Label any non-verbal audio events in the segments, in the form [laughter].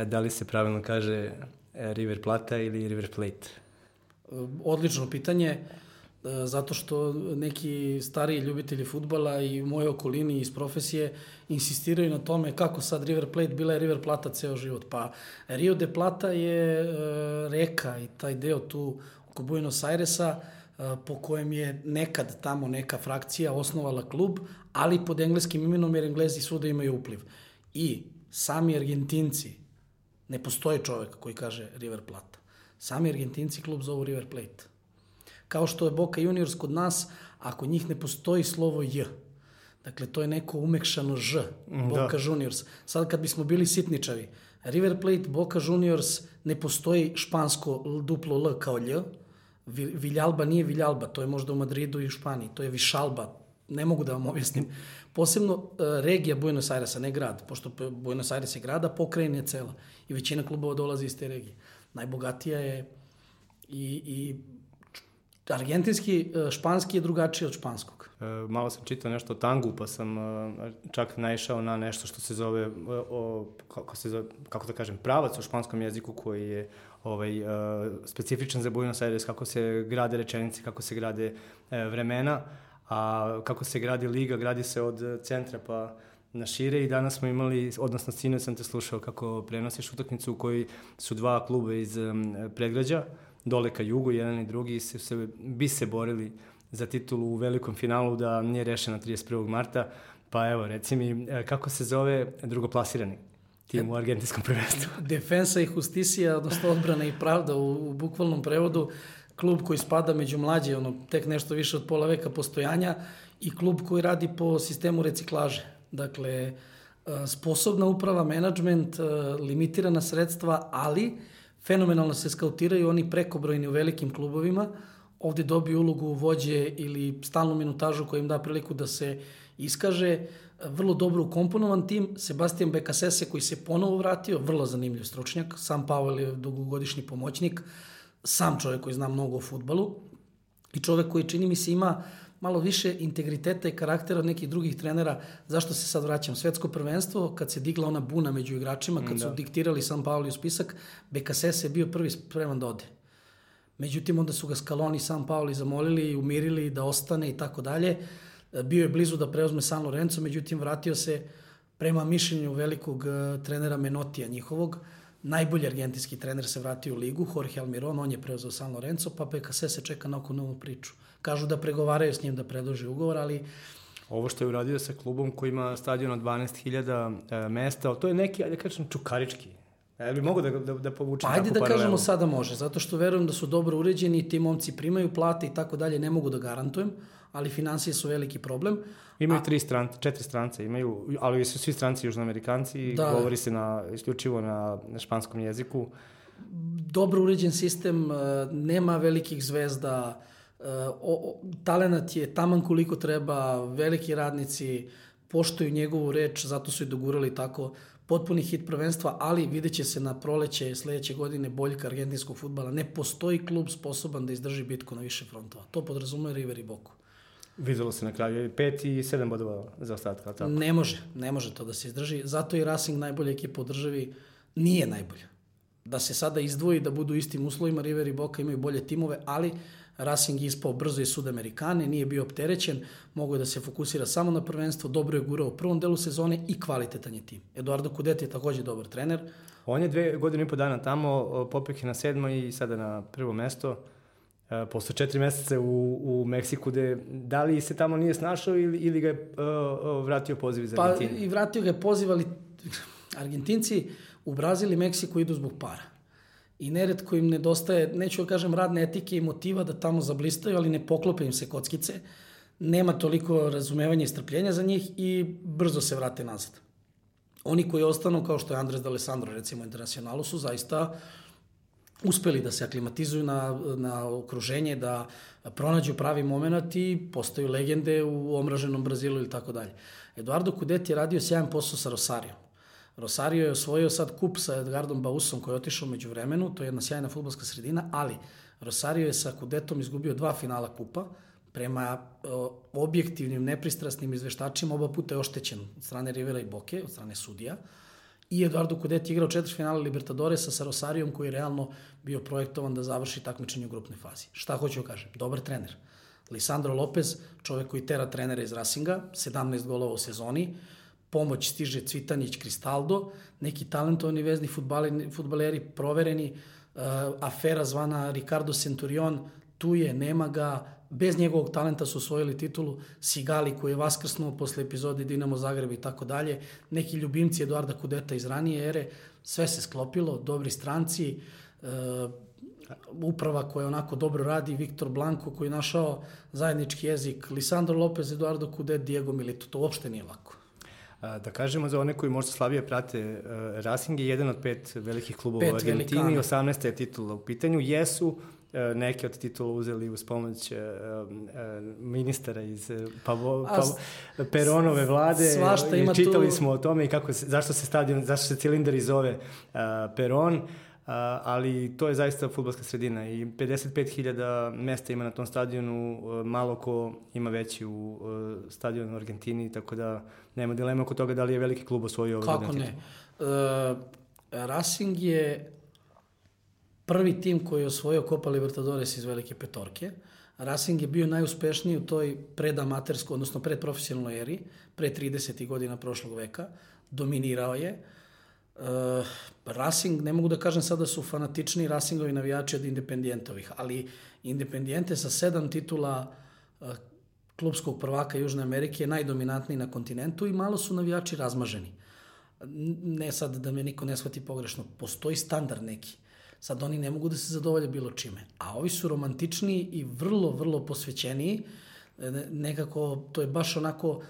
e, da li se pravilno kaže e, River Plata ili River Plate? Odlično pitanje, zato što neki stariji ljubitelji futbala i u mojoj okolini iz profesije insistiraju na tome kako sad River Plate bila je River Plata ceo život. Pa Rio de Plata je reka i taj deo tu oko Buenos Airesa po kojem je nekad tamo neka frakcija osnovala klub, ali pod engleskim imenom jer englezi svuda imaju upliv. I sami Argentinci, ne postoji čovek koji kaže River Plata. Sami Argentinci klub zovu River Plate. Kao što je Boca Juniors kod nas, ako njih ne postoji slovo J, Dakle, to je neko umekšano Ž, da. Boca da. Juniors. Sad kad bismo bili sitničavi, River Plate, Boca Juniors, ne postoji špansko duplo L kao Lj, Viljalba nije Viljalba, to je možda u Madridu i u Španiji, to je Višalba, ne mogu da vam objasnim. Posebno uh, regija Buenos Airesa, ne grad, pošto Buenos Aires je grada, pokrajina je cela i većina klubova dolazi iz te regije. Najbogatija je i, i argentinski, uh, španski je drugačiji od španskog. E, malo sam čitao nešto o tangu, pa sam čak naišao na nešto što se zove, o, kako, se zove, kako da kažem, pravac u španskom jeziku koji je ovaj, specifičan za Buenos Aires, kako se grade rečenice, kako se grade vremena, a kako se gradi liga, gradi se od centra pa na šire i danas smo imali, odnosno sinu sam te slušao kako prenosiš utakmicu u kojoj su dva kluba iz um, predgrađa, dole ka jugu, jedan i drugi, se, se, bi se borili za titulu u velikom finalu da nije rešena 31. marta, pa evo, reci mi, e, kako se zove drugoplasirani? tim u argentinskom prvenstvu. Defensa i Justicija, odnosno odbrana i pravda u, u bukvalnom prevodu, klub koji spada među mlađe, ono, tek nešto više od pola veka postojanja i klub koji radi po sistemu reciklaže. Dakle, e, sposobna uprava, menadžment, e, limitirana sredstva, ali fenomenalno se skautiraju oni prekobrojni u velikim klubovima, ovde dobiju ulogu vođe ili stalnu minutažu koja im da priliku da se iskaže, vrlo dobro ukomponovan tim, Sebastian Bekasese koji se ponovo vratio, vrlo zanimljiv stručnjak, sam Pavel je dugogodišnji pomoćnik, sam čovjek koji zna mnogo o futbalu i čovjek koji čini mi se ima malo više integriteta i karaktera od nekih drugih trenera. Zašto se sad vraćam? Svetsko prvenstvo, kad se digla ona buna među igračima, kad da. su diktirali San Paolo u spisak, Bekasese je bio prvi spreman da ode. Međutim, onda su ga Scaloni i San Paolo zamolili i umirili da ostane i tako dalje. Bio je blizu da preuzme San Lorenzo, međutim, vratio se prema mišljenju velikog uh, trenera Menotija njihovog, najbolji argentinski trener se vratio u ligu, Jorge Almiron, on je preuzeo San Lorenzo, pa PKS se čeka na oko novu priču. Kažu da pregovaraju s njim da predloži ugovor, ali Ovo što je uradio sa klubom koji ima stadion od 12.000 e, mesta, to je neki, ajde kažem, čukarički. E, bi mogu da, da, da povučem pa, Ajde da paralelu? kažemo sada može, zato što verujem da su dobro uređeni, ti momci primaju plate i tako dalje, ne mogu da garantujem, ali financije su veliki problem. Imaju A, tri strance, četiri strance, imaju, ali su svi stranci južnoamerikanci i da, govori se na, isključivo na, na španskom jeziku. Dobro uređen sistem, e, nema velikih zvezda, e, o, o, talenat je taman koliko treba, veliki radnici, poštuju njegovu reč, zato su i dogurali tako potpuni hit prvenstva, ali vidjet će se na proleće sledeće godine boljka argentinskog futbala. Ne postoji klub sposoban da izdrži bitku na više frontova. To podrazumuje River i Boku. Videlo se na kraju, pet i sedam bodova za ostatka, tako? Ne može, ne može to da se izdrži. Zato i Racing najbolja ekipa u državi nije najbolja. Da se sada izdvoji, da budu istim uslovima, River i Boka imaju bolje timove, ali Racing ispao brzo iz Sudamerikane, nije bio opterećen, mogo je da se fokusira samo na prvenstvo, dobro je gurao u prvom delu sezone i kvalitetan je tim. Eduardo Kudet je takođe dobar trener. On je dve godine i po dana tamo, popek je na sedmo i sada na prvo mesto. E, posle četiri meseca u, u Meksiku, gde, da li se tamo nije snašao ili, ili ga je uh, vratio poziv iz Argentine? Pa i vratio ga je poziv, ali Argentinci u Brazil i Meksiku idu zbog para. I neretko im nedostaje, neću da kažem radne etike i motiva da tamo zablistaju, ali ne poklope im se kockice. Nema toliko razumevanja i strpljenja za njih i brzo se vrate nazad. Oni koji ostanu, kao što je Andres D'Alessandro, recimo, internacionalu, su zaista uspeli da se aklimatizuju na, na okruženje, da pronađu pravi moment i postaju legende u omraženom Brazilu ili tako dalje. Eduardo Kudet je radio sjajan posao sa Rosario. Rosario je osvojio sad kup sa Edgardom Bausom koji je otišao među vremenu, to je jedna sjajna futbolska sredina, ali Rosario je sa Kudetom izgubio dva finala kupa, prema o, objektivnim, nepristrasnim izveštačima oba puta je oštećen od strane Rivera i Boke, od strane sudija, I Eduardo Kudet igrao četiri finale Libertadoresa sa Rosarijom koji je realno bio projektovan da završi takmičenje u grupnoj fazi. Šta hoću da kažem? Dobar trener. Lisandro Lopez, čovek koji tera trenera iz Rasinga, 17 golova u sezoni, pomoć stiže Cvitanić, Kristaldo, neki talentovani vezni futbaleri, futbaleri provereni, uh, afera zvana Ricardo Centurion, tu je, nema ga, bez njegovog talenta su osvojili titulu, Sigali koji je vaskrsnuo posle epizode Dinamo Zagreb i tako dalje, neki ljubimci Eduarda Kudeta iz ranije ere, sve se sklopilo, dobri stranci, uh, uprava koja onako dobro radi, Viktor Blanko koji je našao zajednički jezik, Lisandro Lopez, Eduardo Kudet, Diego Milito, to uopšte nije lako. Da kažemo za one koji možda slabije prate, Racing je jedan od pet velikih klubova pet u Argentini, velikana. 18. je titula u pitanju. Jesu neke od titula uzeli uz pomoć ministara iz Pavo, Pavo, Peronove vlade. Svašta ima Čitali tu... smo o tome i kako se, zašto se stadion, zašto se cilindar zove Peron ali to je zaista futbolska sredina i 55.000 mesta ima na tom stadionu, malo ko ima veći u stadionu u Argentini, tako da nema dilema oko toga da li je veliki klub osvojio ovaj Kako ne? Uh, Racing je prvi tim koji je osvojio Copa Libertadores iz Velike petorke. Racing je bio najuspešniji u toj predamaterskoj, odnosno predprofesionalnoj eri, pre 30. godina prošlog veka. Dominirao je. Uh, Uh, Racing, ne mogu da kažem sada da su fanatični Racingovi navijači od Independijentovih, ali Independijente sa sedam titula uh, klubskog prvaka Južne Amerike je najdominantniji na kontinentu i malo su navijači razmaženi. Ne sad da me niko ne shvati pogrešno, postoji standard neki. Sad oni ne mogu da se zadovolje bilo čime. A ovi su romantičniji i vrlo, vrlo posvećeniji. Nekako, to je baš onako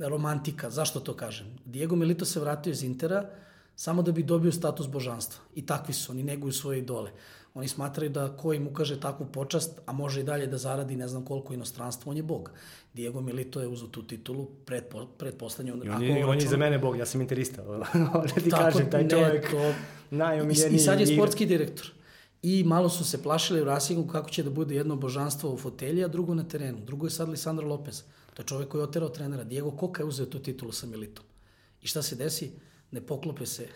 romantika. Zašto to kažem? Diego Milito se vratio iz Intera, samo da bi dobio status božanstva. I takvi su, oni neguju svoje idole. Oni smatraju da ko im ukaže takvu počast, a može i dalje da zaradi ne znam koliko inostranstvo, on je bog. Diego Milito je uzao tu titulu pred, pred poslednju. I on, je, on je za mene bog, ja sam interista. [laughs] da ti Tako, kažem, taj čovjek to... najomiljeniji. I, I sad je sportski direktor. I malo su se plašili u Rasingu kako će da bude jedno božanstvo u fotelji, a drugo na terenu. Drugo je sad Lisandro Lopez. To je čovek koji je oterao trenera. Diego Koka je uzeo tu titulu sa Militom. I šta se desi? ne poklope se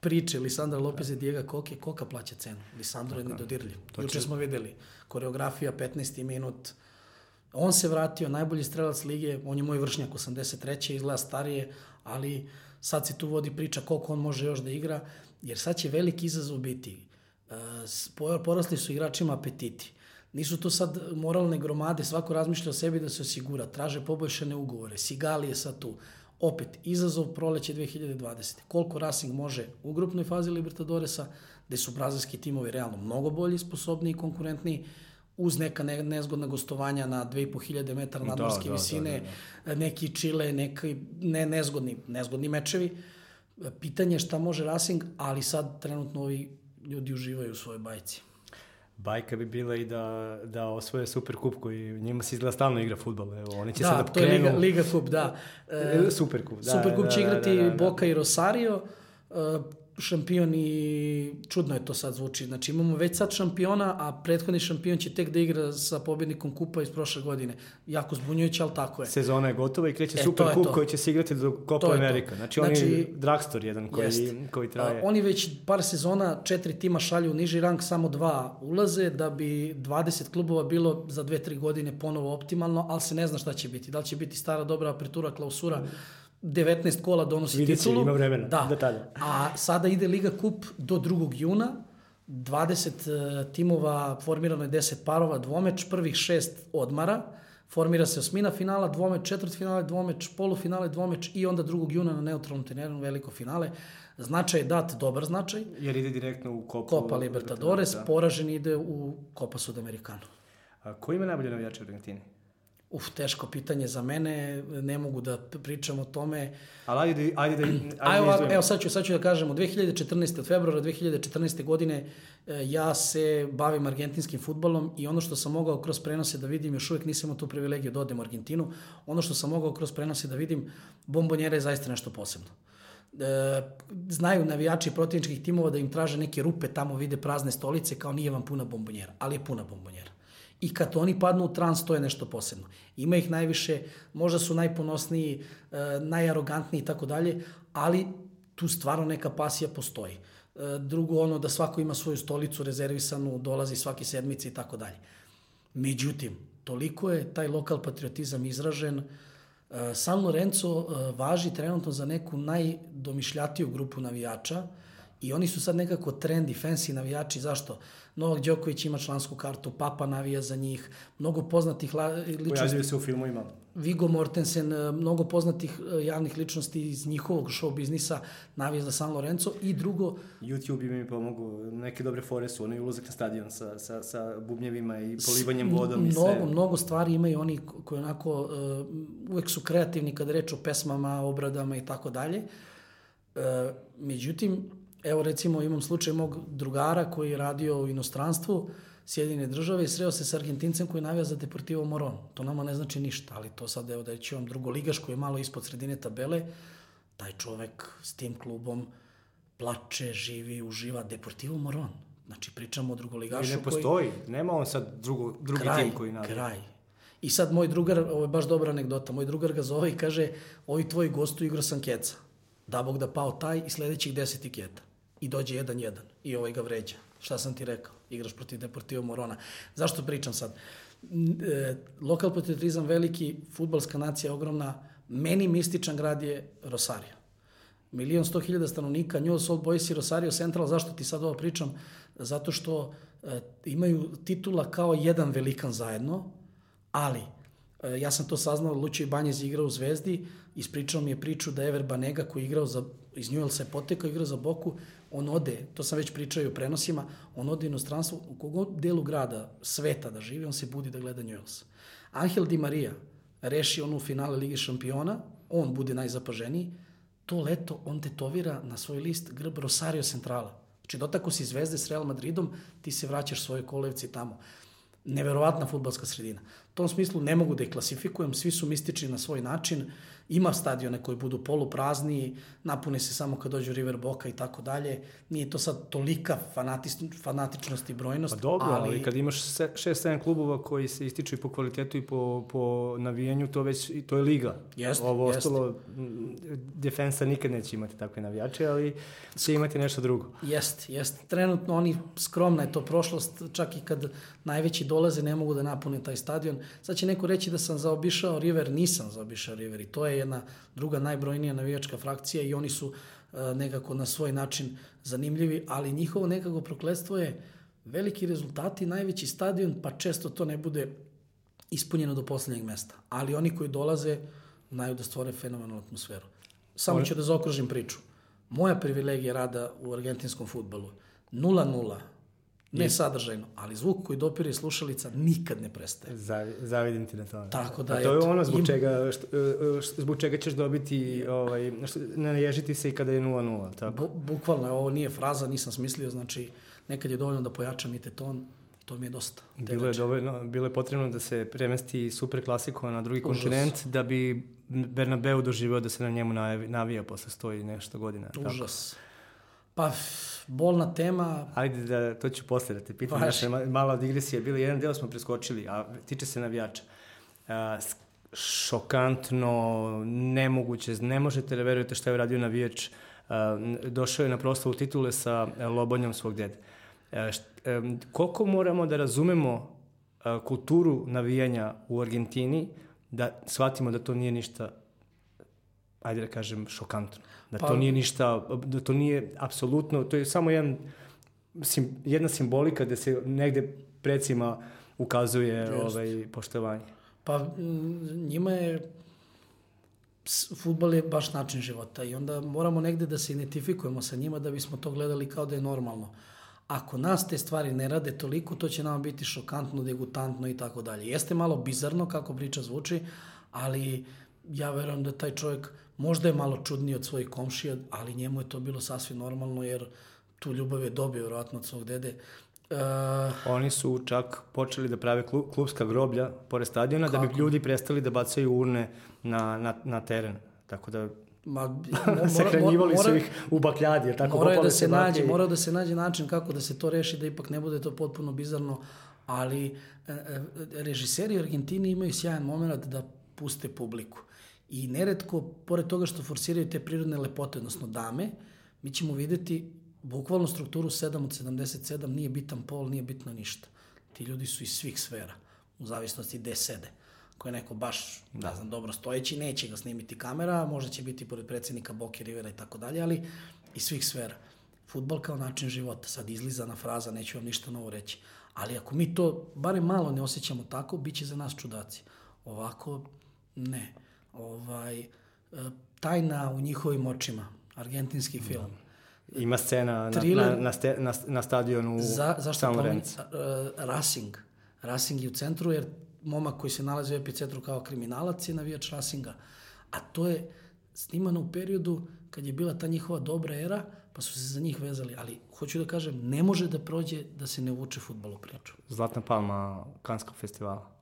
priče Lisandra Lopez i Dijega Koke, Koka plaća cenu. Lisandro je nedodirljiv. Juče smo videli, koreografija 15. minut, on se vratio, najbolji strelac lige, on je moj vršnjak 83. izgleda starije, ali sad se tu vodi priča koliko on može još da igra, jer sad će veliki izazov biti. E, porasli su igračima apetiti. Nisu to sad moralne gromade, svako razmišlja o sebi da se osigura, traže poboljšane ugovore, Sigali je sad tu. Opet, izazov proleće 2020. Koliko Racing može u grupnoj fazi Libertadoresa, gde su brazilski timovi realno mnogo bolji, sposobniji i konkurentniji, uz neka ne, nezgodna gostovanja na 2500 metara da, nadmorske da, da, visine, da, da, da. neki Čile, neki ne, nezgodni, nezgodni mečevi. Pitanje je šta može Racing, ali sad trenutno ovi ljudi uživaju u svojoj bajci bajka bi bila i da, da osvoje super kup koji njima se izgleda stalno igra futbol. Evo, oni će da, sada to je Liga, Liga kup, da. E, super kup, da. Super kup da, će da, igrati da, da, da. Boca i Rosario. E, šampion i čudno je to sad zvuči. Znači imamo već sad šampiona, a prethodni šampion će tek da igra sa pobednikom kupa iz prošle godine. Jako zbunjujuće, ali tako je. Sezona je gotova i kreće e, super kup koji će se igrati do Copa Amerika. Znači, znači on je dragstor jedan koji, jest. koji traje. A, oni već par sezona, četiri tima šalju u niži rang, samo dva ulaze, da bi 20 klubova bilo za dve, tri godine ponovo optimalno, ali se ne zna šta će biti. Da li će biti stara dobra apertura, klausura, mm 19 kola donosi Vidjet titulu. ima vremena da. do tada. A sada ide Liga Kup do 2. juna, 20 uh, timova, formirano je 10 parova, dvomeč, prvih šest odmara, formira se osmina finala, dvomeč, četvrt finale, dvomeč, polufinale, dvomeč i onda 2. juna na neutralnom treneru veliko finale. Značaj je dat, dobar značaj. Jer ide direktno u Copa, Copa Libertadores, da. poražen ide u Copa Sudamericano. A ko ima najbolje navijače u Argentini? Uf, teško pitanje za mene, ne mogu da pričam o tome. Ali ajde, ajde da... Ajde, ajde ovako, evo sad ću, sad ću da kažem, od 2014. od februara 2014. godine e, ja se bavim argentinskim futbolom i ono što sam mogao kroz prenose da vidim, još uvek nisam imao tu privilegiju da odem u Argentinu, ono što sam mogao kroz prenose da vidim, bombonjera je zaista nešto posebno. E, znaju navijači protivničkih timova da im traže neke rupe, tamo vide prazne stolice, kao nije vam puna bombonjera, ali je puna bombonjera. I kad oni padnu u trans, to je nešto posebno. Ima ih najviše, možda su najponosniji, e, najarogantniji i tako dalje, ali tu stvarno neka pasija postoji. E, drugo, ono da svako ima svoju stolicu rezervisanu, dolazi svaki sedmice i tako dalje. Međutim, toliko je taj lokal patriotizam izražen, e, San Lorenzo važi trenutno za neku najdomišljatiju grupu navijača i oni su sad nekako trendi, fancy navijači. Zašto? Novak Đoković ima člansku kartu, Papa navija za njih, mnogo poznatih ličnosti. Pojavljaju se u filmovima. Vigo Mortensen, e, mnogo poznatih e, javnih ličnosti iz njihovog show biznisa navija za San Lorenzo i drugo... YouTube im mi pomogu, neke dobre fore su, onaj ulazak na stadion sa, sa, sa bubnjevima i polivanjem vodom mnogo, i sve. Mnogo stvari imaju oni koji onako uh, uvek su kreativni kada reč o pesmama, obradama i tako dalje. Međutim, evo recimo imam slučaj mog drugara koji je radio u inostranstvu, Sjedine države i sreo se sa Argentincem koji navija za Deportivo Moron. To nama ne znači ništa, ali to sad evo da će vam drugoligaš koji je malo ispod sredine tabele, taj čovek s tim klubom plače, živi, uživa Deportivo Moron. Znači pričamo o drugoligašu koji... ne postoji, koji... nema on sad drugo, drugi kraj, tim koji navija. Kraj, I sad moj drugar, ovo je baš dobra anegdota, moj drugar ga zove i kaže, ovi tvoji gostu igra sam keca. Da Bog da pao taj i sledećih deset keta i dođe jedan jedan i ovaj ga vređa. Šta sam ti rekao? Igraš protiv Deportivo Morona. Zašto pričam sad? E, lokal patriotizam veliki, futbalska nacija ogromna, meni mističan grad je Rosario. Milion sto hiljada stanovnika, News Old Boys i Rosario Central, zašto ti sad ovo pričam? Zato što e, imaju titula kao jedan velikan zajedno, ali e, ja sam to saznao, Lučio Banjez igrao u Zvezdi, ispričao mi je priču da Ever Banega koji je igrao za, iz Newellsa je potekao, igrao za Boku, on ode, to sam već pričao i u prenosima, on ode u inostranstvo, u kogod delu grada, sveta da živi, on se budi da gleda Newells. Angel Di Maria reši onu finale Lige šampiona, on bude najzapaženiji, to leto on tetovira na svoj list grb Rosario Centrala. Znači, dotako si zvezde s Real Madridom, ti se vraćaš svoje kolevci tamo. Neverovatna futbalska sredina. U tom smislu ne mogu da ih klasifikujem, svi su mistični na svoj način, Ima stadione koji budu poluprazni, napune se samo kad dođu River Boka i tako dalje. Nije to sad tolika fanatičnost i brojnost. Pa dobro, ali, ali kad imaš 6-7 klubova koji se ističu i po kvalitetu i po, po navijenju, to već to je liga. Jeste, Ovo jest. ostalo, defensa nikad neće imati takve navijače, ali će imati nešto drugo. Jest, jest. Trenutno oni, skromna je to prošlost, čak i kad najveći dolaze ne mogu da napune taj stadion. Sad će neko reći da sam zaobišao River, nisam zaobišao River i to je jedna druga najbrojnija navijačka frakcija i oni su uh, nekako na svoj način zanimljivi, ali njihovo nekako prokledstvo je veliki rezultati, najveći stadion, pa često to ne bude ispunjeno do poslednjeg mesta. Ali oni koji dolaze znaju da stvore fenomenalnu atmosferu. Samo ću da zaokružim priču. Moja privilegija rada u argentinskom futbalu 0-0 Ne sadržajno, ali zvuk koji dopire slušalica nikad ne prestaje. Zavi, zavidim ti na tome. Tako da, A to je ono zbog, im... čega, što, što, zbog čega ćeš dobiti, ovaj, što, naježiti se i kada je 0-0. Tako. Bu, bukvalno, ovo nije fraza, nisam smislio, znači nekad je dovoljno da pojačam i te ton, to mi je dosta. Bilo je, dovoljno, bilo je potrebno da se premesti super klasiko na drugi Užas. kontinent da bi Bernabeu doživeo da se na njemu navija posle stoji nešto godina. Užas. Tako. Pa, bolna tema. Ajde, da, to ću posle da te pitam. Naša mala digresija je bila, jedan deo smo preskočili, a tiče se navijača. A, šokantno, nemoguće, ne možete da verujete šta je uradio navijač. A, došao je na proslavu titule sa lobonjom svog dede. A, št, a, koliko moramo da razumemo a, kulturu navijanja u Argentini da shvatimo da to nije ništa ajde da kažem, šokantno. Da pa, to nije ništa, da to nije apsolutno, to je samo jedan, sim, jedna simbolika da se negde predsima ukazuje Just. ovaj, poštovanje. Pa njima je futbal je baš način života i onda moramo negde da se identifikujemo sa njima da bismo to gledali kao da je normalno. Ako nas te stvari ne rade toliko, to će nama biti šokantno, degutantno i tako dalje. Jeste malo bizarno kako priča zvuči, ali ja verujem da taj čovjek možda je malo čudniji od svojih komšija, ali njemu je to bilo sasvim normalno, jer tu ljubav je dobio vjerojatno od svog dede. Uh, Oni su čak počeli da prave klub, klubska groblja pored stadiona kako? da bi ljudi prestali da bacaju urne na, na, na teren. Tako da Ma, [laughs] mora, Sahranjivali mora, su ih u bakljadi, tako mora da se nađe, mora da se nađe način kako da se to reši, da ipak ne bude to potpuno bizarno, ali e, e, režiseri u Argentini imaju sjajan moment da puste publiku I neretko, pored toga što forsiraju te prirodne lepote, odnosno dame, mi ćemo videti bukvalno strukturu 7 od 77, nije bitan pol, nije bitno ništa. Ti ljudi su iz svih sfera, u zavisnosti gde sede. Ako je neko baš, da. ne znam, dobro stojeći, neće ga snimiti kamera, možda će biti pored predsednika Boke Rivera i tako dalje, ali iz svih sfera. Futbol kao način života, sad izlizana fraza, neću vam ništa novo reći. Ali ako mi to barem malo ne osjećamo tako, bit će za nas čudaci. Ovako, ne. Ovaj, e, tajna u njihovim očima, argentinski film. Da. Ima scena Thriller, na, na, na, na, na stadionu za, zašto San Lorenzo. Uh, Racing. Racing je u centru, jer momak koji se nalazi u epicentru kao kriminalac je navijač Racinga. A to je snimano u periodu kad je bila ta njihova dobra era, pa su se za njih vezali. Ali, hoću da kažem, ne može da prođe da se ne uvuče futbol u priču. Zlatna palma Kanskog festivala.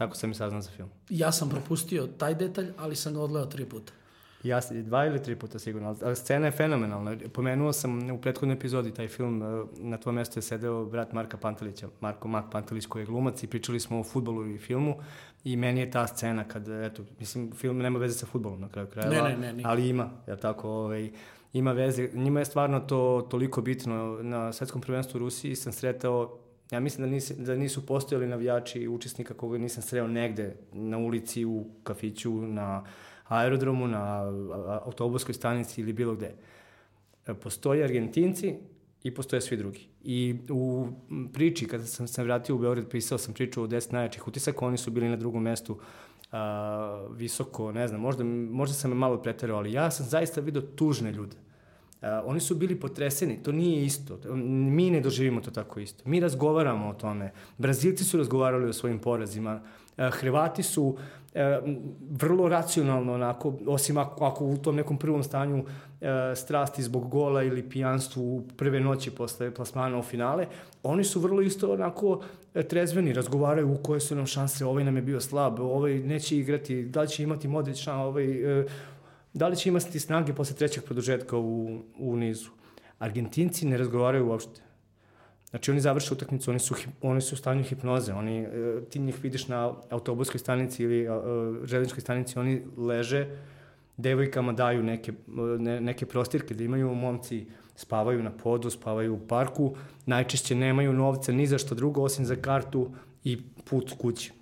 Tako sam i saznao za film. Ja sam propustio taj detalj, ali sam ga odgledao tri puta. Ja, dva ili tri puta sigurno, ali scena je fenomenalna. Pomenuo sam u prethodnoj epizodi taj film, e, na tvojom mestu je sedeo brat Marka Pantelića, Marko Mak Pantelić koji je glumac i pričali smo o futbolu i filmu i meni je ta scena kad, eto, mislim, film nema veze sa futbolom na kraju krajeva, ne, ne, ne, ali ima, ja tako, ovaj, ima veze. Njima je stvarno to toliko bitno. Na svetskom prvenstvu u Rusiji sam sretao Ja mislim da, nisi, da nisu postojali navijači učesnika koga nisam sreo negde na ulici, u kafiću, na aerodromu, na autobuskoj stanici ili bilo gde. E, postoje Argentinci i postoje svi drugi. I u priči, kada sam se vratio u Beograd, pisao sam priču o 10 najjačih utisaka, oni su bili na drugom mestu a, visoko, ne znam, možda, možda sam me malo preterao, ali ja sam zaista vidio tužne ljude. Uh, oni su bili potreseni, to nije isto. Mi ne doživimo to tako isto. Mi razgovaramo o tome. Brazilci su razgovarali o svojim porazima. Uh, Hrvati su e, vrlo racionalno onako, osim ako, ako u tom nekom prvom stanju e, strasti zbog gola ili pijanstvu u prve noći posle plasmana u finale, oni su vrlo isto onako trezveni, razgovaraju u koje su nam šanse, ovaj nam je bio slab, ovaj neće igrati, da li će imati Modrić, ovaj, e, da li će imati snage posle trećeg produžetka u, u nizu. Argentinci ne razgovaraju uopšte. Znači oni završe utakmicu, oni su, oni su u stanju hipnoze, oni, e, ti njih vidiš na autobuskoj stanici ili uh, železničkoj stanici, oni leže, devojkama daju neke, ne, neke prostirke da imaju momci spavaju na podu, spavaju u parku, najčešće nemaju novca ni za što drugo osim za kartu i put kući,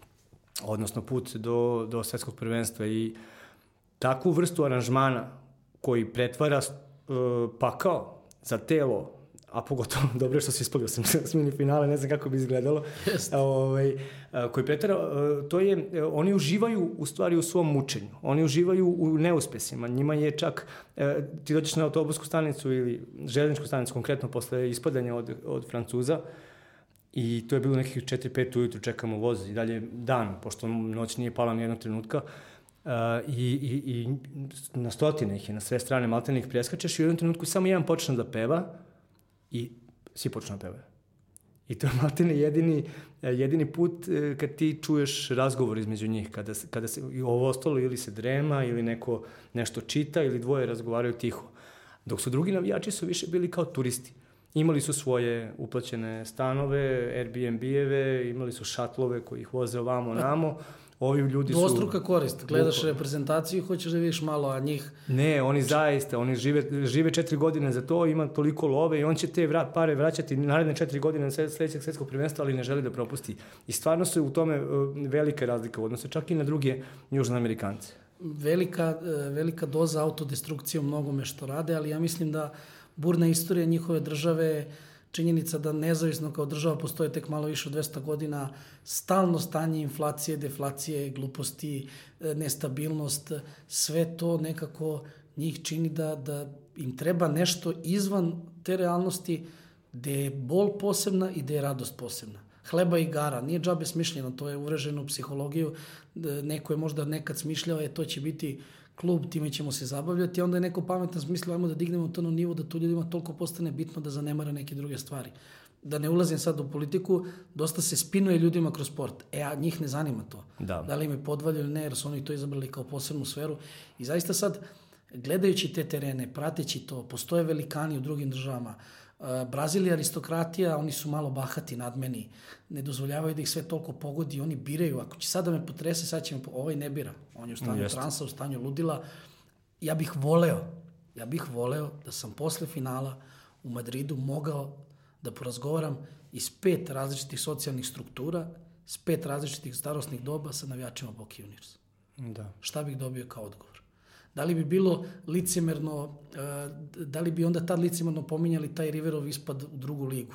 odnosno put do, do svetskog prvenstva i takvu vrstu aranžmana koji pretvara uh, pakao za telo a pogotovo [laughs] dobro što se ispogao sam s mini finale, ne znam kako bi izgledalo, Yes. ovaj, koji pretara, to je, oni uživaju u stvari u svom mučenju, oni uživaju u neuspesima, njima je čak, e, ti dođeš na autobusku stanicu ili železničku stanicu, konkretno posle ispadanja od, od Francuza, I to je bilo nekih 4-5 ujutru, čekamo voz i dalje dan, pošto noć nije pala ni jednog trenutka. Uh, i, i, I na stotine ih je, na sve strane maltene ih preskačeš i u jednom trenutku samo jedan počne da peva, i svi počnu da pevaju. I to je maltene jedini, jedini put e, kad ti čuješ razgovor između njih, kada, kada se ovo ostalo ili se drema ili neko nešto čita ili dvoje razgovaraju tiho. Dok su drugi navijači su više bili kao turisti. Imali su svoje uplaćene stanove, Airbnb-eve, imali su šatlove koji ih voze ovamo, [laughs] namo ovi ljudi su... Dvostruka korist. Gledaš reprezentaciju i hoćeš da vidiš malo, a njih... Ne, oni zaista, oni žive, žive četiri godine za to, ima toliko love i on će te vrat, pare vraćati naredne četiri godine na sledećeg svetskog prvenstva, ali ne želi da propusti. I stvarno su u tome uh, velika razlika u odnosu čak i na druge južnoamerikance. Velika, uh, velika doza autodestrukcije u mnogome što rade, ali ja mislim da burna istorija njihove države činjenica da nezavisno kao država postoje tek malo više od 200 godina, stalno stanje inflacije, deflacije, gluposti, e, nestabilnost, sve to nekako njih čini da, da im treba nešto izvan te realnosti gde je bol posebna i gde je radost posebna. Hleba i gara, nije džabe smišljeno, to je uvreženo u psihologiju, neko je možda nekad smišljao, je to će biti klub, time ćemo se zabavljati, onda je neko pametan smislio, ajmo da dignemo to na nivo da to ljudima toliko postane bitno da zanemara neke druge stvari. Da ne ulazim sad u politiku, dosta se spinuje ljudima kroz sport. E, a njih ne zanima to. Da. Da li im je podvalje ili ne, jer su oni to izabrali kao posebnu sferu. I zaista sad, gledajući te terene, prateći to, postoje velikani u drugim državama, Brazil je aristokratija, oni su malo bahati nad meni, ne dozvoljavaju da ih sve toliko pogodi, oni biraju, ako će sad da me potrese, sad će me, ovaj ne bira, on je u stanju Jeste. transa, u stanju ludila, ja bih voleo, ja bih voleo da sam posle finala u Madridu mogao da porazgovaram iz pet različitih socijalnih struktura, s pet različitih starostnih doba sa navijačima Boki Juniors. Da. Šta bih dobio kao odgovor? Da li bi bilo licemerno, e, da li bi onda tad licemerno pominjali taj Riverov ispad u drugu ligu?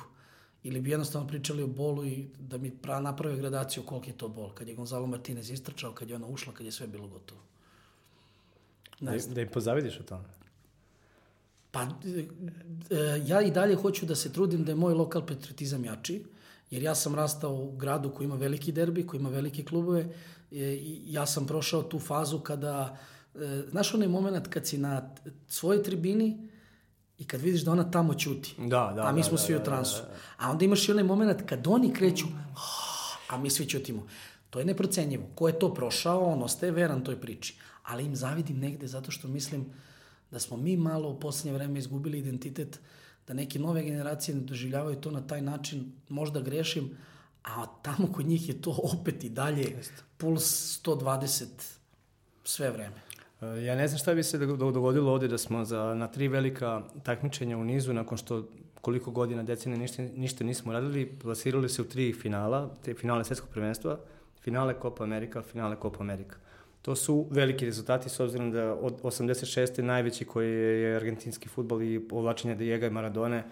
Ili bi jednostavno pričali o bolu i da mi pra naprave gradaciju koliko je to bol? Kad je Gonzalo Martinez istrčao, kad je ona ušla, kad je sve bilo gotovo. Ne da, da im pozavidiš o tome? Pa, e, e, ja i dalje hoću da se trudim da je moj lokal patriotizam jači, jer ja sam rastao u gradu koji ima veliki derbi, koji ima velike klubove, i ja sam prošao tu fazu kada, e, znaš onaj moment kad si na svojoj tribini i kad vidiš da ona tamo ćuti, da, da, a mi da, smo da, svi da, u transu, da, da. a onda imaš i onaj moment kad oni kreću, a mi svi ćutimo. To je neprocenjivo. Ko je to prošao, on ostaje veran toj priči. Ali im zavidim negde zato što mislim da smo mi malo u poslednje vreme izgubili identitet, da neke nove generacije ne doživljavaju to na taj način, možda grešim, a tamo kod njih je to opet i dalje puls 120 sve vreme. Ja ne znam šta bi se dogodilo ovde da smo za, na tri velika takmičenja u nizu, nakon što koliko godina decine ništa, ništa nismo radili, plasirali se u tri finala, te finale svetskog prvenstva, finale Copa Amerika, finale Copa Amerika. To su veliki rezultati s obzirom da od 86. najveći koji je argentinski futbol i povlačenje Diego i Maradone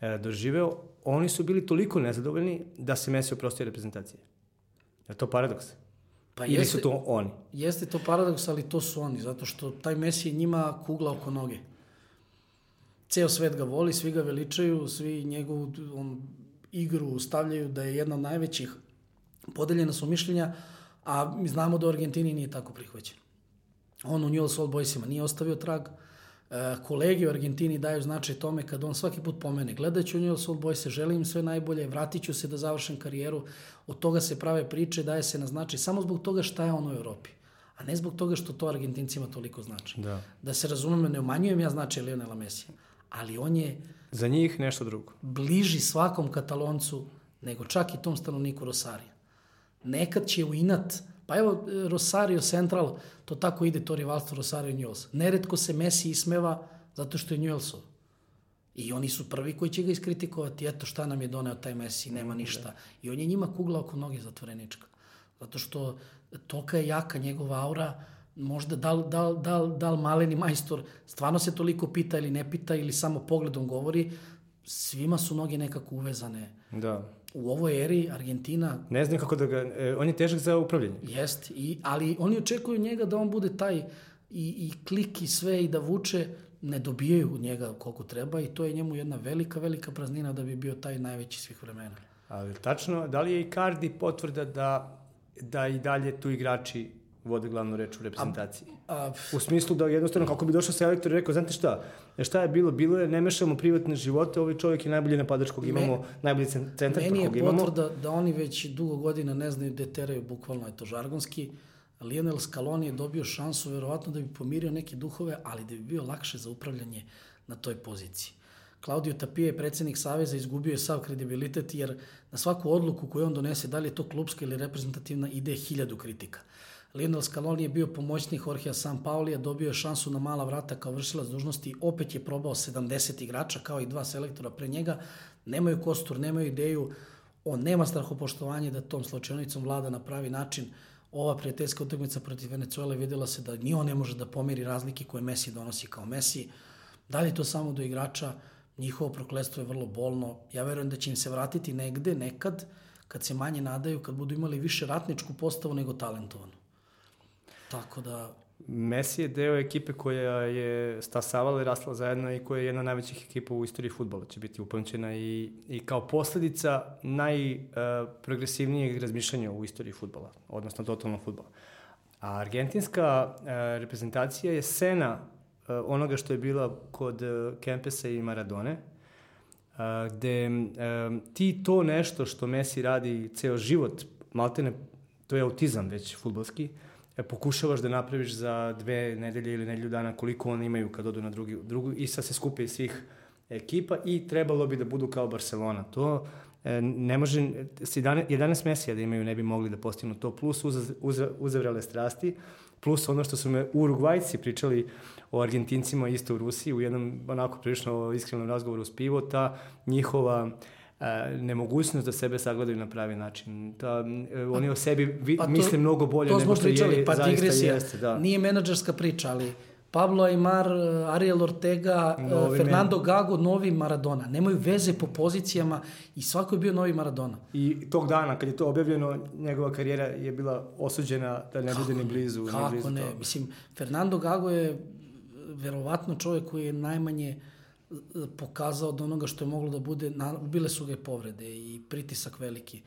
e, doživeo, oni su bili toliko nezadovoljni da se Messi oprostio reprezentacije. Je to paradoks? Pa Ili jeste, su to oni? Jeste to paradoks, ali to su oni, zato što taj Messi je njima kugla oko noge. Ceo svet ga voli, svi ga veličaju, svi njegovu on, igru stavljaju da je jedna od najvećih. Podeljena su mišljenja, a mi znamo da u Argentini nije tako prihvaćen. On u Newell's Old Boysima nije ostavio trag, e, kolege u Argentini daju značaj tome kad on svaki put pomene gledaću Newell's Old Boys, želim im sve najbolje, vratit ću se da završem karijeru, od toga se prave priče, daje se na značaj samo zbog toga šta je on u Evropi a ne zbog toga što to Argentincima toliko znači. Da. Da se razumemo, ne umanjujem ja značaj Lionela Mesija, ali on je... Za njih nešto drugo. Bliži svakom kataloncu nego čak i tom stanovniku Rosarija nekad će u inat, pa evo Rosario Central, to tako ide to rivalstvo Rosario Newells. Neretko se Messi ismeva zato što je Newellsov. I oni su prvi koji će ga iskritikovati, eto šta nam je doneo taj Messi, nema ništa. I on je njima kugla oko noge zatvorenička. Zato što toka je jaka njegova aura, možda da li, da, da, da li maleni majstor stvarno se toliko pita ili ne pita ili samo pogledom govori, svima su noge nekako uvezane. Da u ovoj eri Argentina... Ne znam kako da ga... E, on je težak za upravljanje. Jest, i, ali oni očekuju njega da on bude taj i, i klik i sve i da vuče, ne dobijaju njega koliko treba i to je njemu jedna velika, velika praznina da bi bio taj najveći svih vremena. Ali tačno, da li je i Cardi potvrda da, da i dalje tu igrači vode glavnu reč u reprezentaciji. A, a, u smislu da jednostavno kako bi došao selektor i rekao, znate šta, šta je bilo? Bilo je, ne mešamo privatne živote, ovaj čovjek je najbolji napadač kog imamo, Me, najbolji centar kog imamo. Meni je potvrda da oni već dugo godina ne znaju gde teraju, bukvalno je to žargonski. Lionel Scaloni je dobio šansu verovatno da bi pomirio neke duhove, ali da bi bio lakše za upravljanje na toj poziciji. Claudio Tapie, predsednik Saveza, izgubio je sav kredibilitet jer na svaku odluku koju on donese, da li je to klubska ili reprezentativna, ide hiljadu kritika. Lionel Scaloni je bio pomoćnik Jorgea San Paulija, dobio je šansu na mala vrata kao vršilac dužnosti, opet je probao 70 igrača kao i dva selektora pre njega, nemaju kostur, nemaju ideju, on nema strahopoštovanje da tom slučajnicom vlada na pravi način. Ova prijateljska utakmica protiv Venezuele videla se da ni on ne može da pomiri razlike koje Messi donosi kao Messi. Da li to samo do igrača? Njihovo proklestvo je vrlo bolno. Ja verujem da će im se vratiti negde, nekad, kad se manje nadaju, kad budu imali više ratničku postavu nego talentovanu. Tako da... Messi je deo ekipe koja je stasavala i rasla zajedno i koja je jedna od najvećih ekipa u istoriji futbola. Će biti upamćena i, i kao posledica najprogresivnijeg uh, razmišljanja u istoriji futbola, odnosno totalnog futbola. A argentinska uh, reprezentacija je sena uh, onoga što je bila kod uh, Kempesa i Maradone, uh, gde um, ti to nešto što Messi radi ceo život, maltene, to je autizam već futbolski, uh, pokušavaš da napraviš za dve nedelje ili nedelju dana koliko oni imaju kad odu na drugi, drugu i sad se skupe iz svih ekipa i trebalo bi da budu kao Barcelona. To e, ne može, 11, 11 mesija da imaju ne bi mogli da postignu to, plus uz, uz, uzavrele strasti, plus ono što su me Urugvajci pričali o Argentincima isto u Rusiji, u jednom onako prilično iskrenom razgovoru s pivo, ta njihova e, nemogućnost da sebe sagledaju na pravi način. Ta, e, oni o sebi vi, pa to, misle mnogo bolje nego što je, pa zaista jeste. Da. Nije menadžerska priča, ali Pablo Aymar, Ariel Ortega, novi Fernando men... Gago, novi Maradona. Nemaju veze po pozicijama i svako je bio novi Maradona. I tog dana kad je to objavljeno, njegova karijera je bila osuđena da ne bude ni blizu. Kako ni blizu ne? To. Mislim, Fernando Gago je verovatno čovjek koji je najmanje e, pokazao od onoga što je moglo da bude, na, bile su ga povrede i pritisak veliki.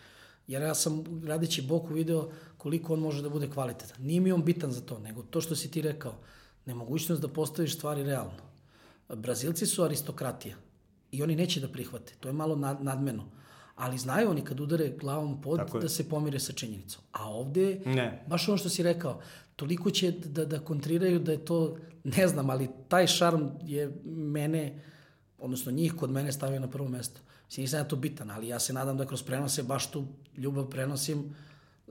Jer ja sam, radeći Boku, video koliko on može da bude kvalitetan. Nije mi on bitan za to, nego to što si ti rekao, nemogućnost da postaviš stvari realno. Brazilci su aristokratija i oni neće da prihvate. To je malo nad, nadmeno. Ali znaju oni kad udare glavom pod da se pomire sa činjenicom. A ovde, ne. baš ono što si rekao, toliko će da, da kontriraju da je to, ne znam, ali taj šarm je mene, odnosno njih kod mene stavio na prvo mesto. Mislim, nisam ja to bitan, ali ja se nadam da kroz prenose baš tu ljubav prenosim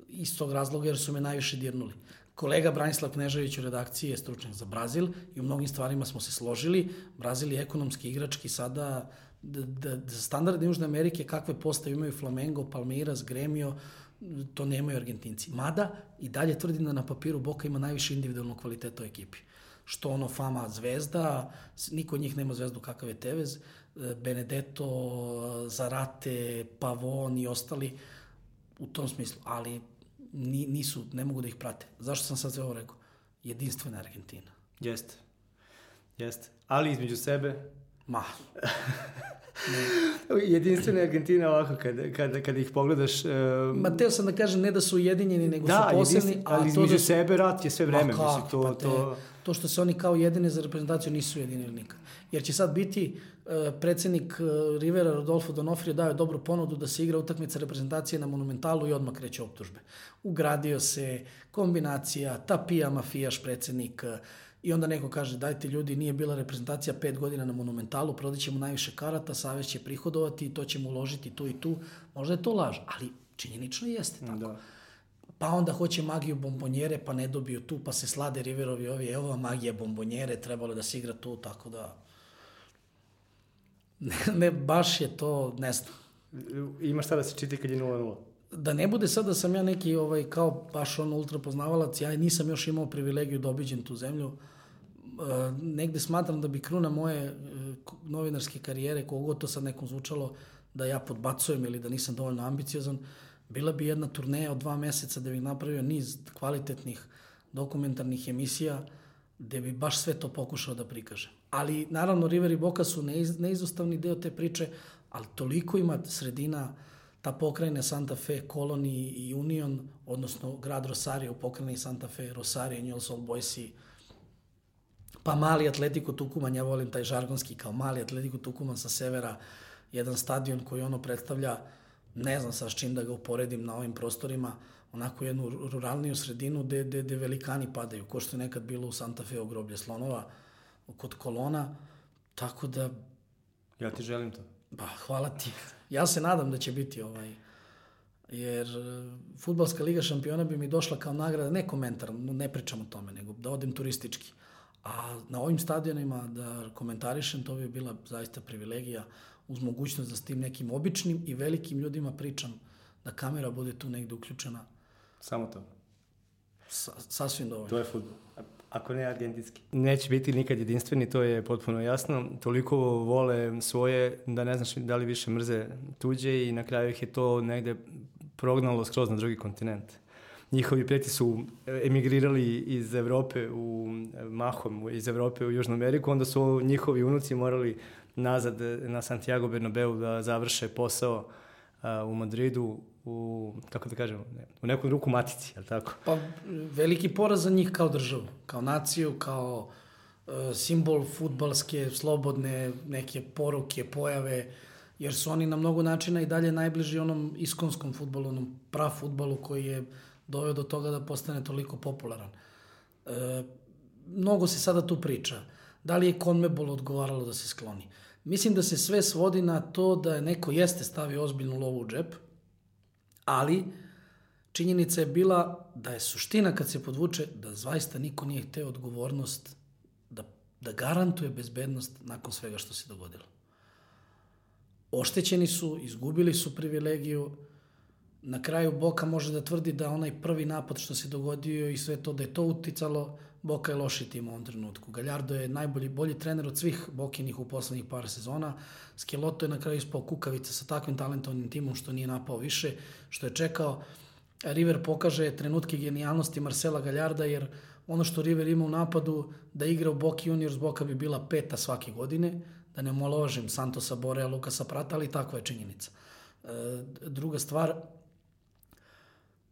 iz tog razloga jer su me najviše dirnuli. Kolega Branislav Knežević u redakciji je stručnjak za Brazil i u mnogim stvarima smo se složili. Brazil je ekonomski igrački sada da, da, da standarde Južne Amerike kakve postave imaju Flamengo, Palmeiras, Gremio, to nemaju Argentinci. Mada i dalje tvrdim da na papiru Boka ima najviše individualnog kvaliteta u ekipi. Što ono fama zvezda, niko od njih nema zvezdu kakav je Tevez, Benedetto, Zarate, Pavon i ostali u tom smislu. Ali nisu, ne mogu da ih prate. Zašto sam sad sve ovo rekao? Jedinstvena Argentina. Jeste. Jeste. Ali između sebe... Ma. [laughs] Jedinstvena Argentina ovako, kad, kad, kad ih pogledaš... Uh... Ma teo sam da kažem ne da su ujedinjeni, nego da, su posebni. ali između da su... sebe rat je sve vreme. Ma kako, to, pa te, to... to što se oni kao jedine za reprezentaciju nisu ujedinili nikad. Jer će sad biti uh, predsednik uh, Rivera Rodolfo Donofrio dao je dobru ponudu da se igra utakmica reprezentacije na Monumentalu i odmah kreće optužbe. Ugradio se kombinacija, tapija mafijaš predsednik, uh, I onda neko kaže, dajte ljudi, nije bila reprezentacija pet godina na Monumentalu, prodaćemo najviše karata, Savez će prihodovati i to ćemo uložiti tu i tu. Možda je to laž, ali činjenično jeste tako. Da. Pa onda hoće magiju bombonjere, pa ne dobiju tu, pa se slade Riverovi ovi, evo vam magija bombonjere, trebalo da se igra tu, tako da... Ne, [laughs] ne baš je to, ne znam. Ima šta da se čiti kad je 0-0? da ne bude sad da sam ja neki ovaj, kao baš on ultra poznavalac, ja nisam još imao privilegiju da obiđem tu zemlju. E, negde smatram da bi kruna moje e, novinarske karijere, kogo to sad nekom zvučalo, da ja podbacujem ili da nisam dovoljno ambiciozan, bila bi jedna turneja od dva meseca da bih napravio niz kvalitetnih dokumentarnih emisija gde bi baš sve to pokušao da prikažem. Ali, naravno, River i Boka su neiz, neizostavni deo te priče, ali toliko ima sredina ta pokrajina Santa Fe, Koloni i Union, odnosno grad Rosario u pokrajini Santa Fe, Rosario, Newell's Old Boys pa mali Atletico Tukuman, ja volim taj žargonski kao mali Atletico Tukuman sa severa, jedan stadion koji ono predstavlja, ne znam sa čim da ga uporedim na ovim prostorima, onako jednu ruralniju sredinu gde, gde, gde velikani padaju, ko što je nekad bilo u Santa Fe groblje slonova, kod kolona, tako da... Ja ti želim to. Ba, hvala ti. Ja se nadam da će biti ovaj, jer e, futbalska liga šampiona bi mi došla kao nagrada, ne komentar, ne pričam o tome, nego da odem turistički. A na ovim stadionima da komentarišem, to bi bila zaista privilegija uz mogućnost da s tim nekim običnim i velikim ljudima pričam, da kamera bude tu negde uključena. Samo to. Sa, sasvim dovoljno. To je futbol ako ne argentinski. Neće biti nikad jedinstveni, to je potpuno jasno. Toliko vole svoje da ne znaš da li više mrze tuđe i na kraju ih je to negde prognalo skroz na drugi kontinent. Njihovi preti su emigrirali iz Evrope u mahom iz Evrope u Južnu Ameriku, onda su njihovi unuci morali nazad na Santiago Bernabeu da završe posao u Madridu u, kako da kažem, u nekom ruku matici, je li tako? Pa veliki poraz za njih kao državu, kao naciju, kao uh, simbol futbalske, slobodne neke poruke, pojave, jer su oni na mnogo načina i dalje najbliži onom iskonskom futbolu, onom pra futbolu koji je doveo do toga da postane toliko popularan. E, mnogo se sada tu priča. Da li je Conmebol odgovaralo da se skloni? Mislim da se sve svodi na to da je neko jeste stavio ozbiljnu lovu u džep, ali činjenica je bila da je suština kad se podvuče da zaista niko nije hteo odgovornost da, da garantuje bezbednost nakon svega što se dogodilo. Oštećeni su, izgubili su privilegiju, na kraju Boka može da tvrdi da onaj prvi napad što se dogodio i sve to, da je to uticalo, Boka je loši tim u ovom trenutku. Galjardo je najbolji, bolji trener od svih Bokinih u poslednjih par sezona. Skeloto je na kraju ispao kukavica sa takvim talentovnim timom što nije napao više, što je čekao. River pokaže trenutke genijalnosti Marcela Galjarda, jer ono što River ima u napadu, da igra u Boki Juniors, Boka bi bila peta svake godine, da ne moložim Santosa Borea, Lukasa Prata, ali takva je činjenica. E, druga stvar,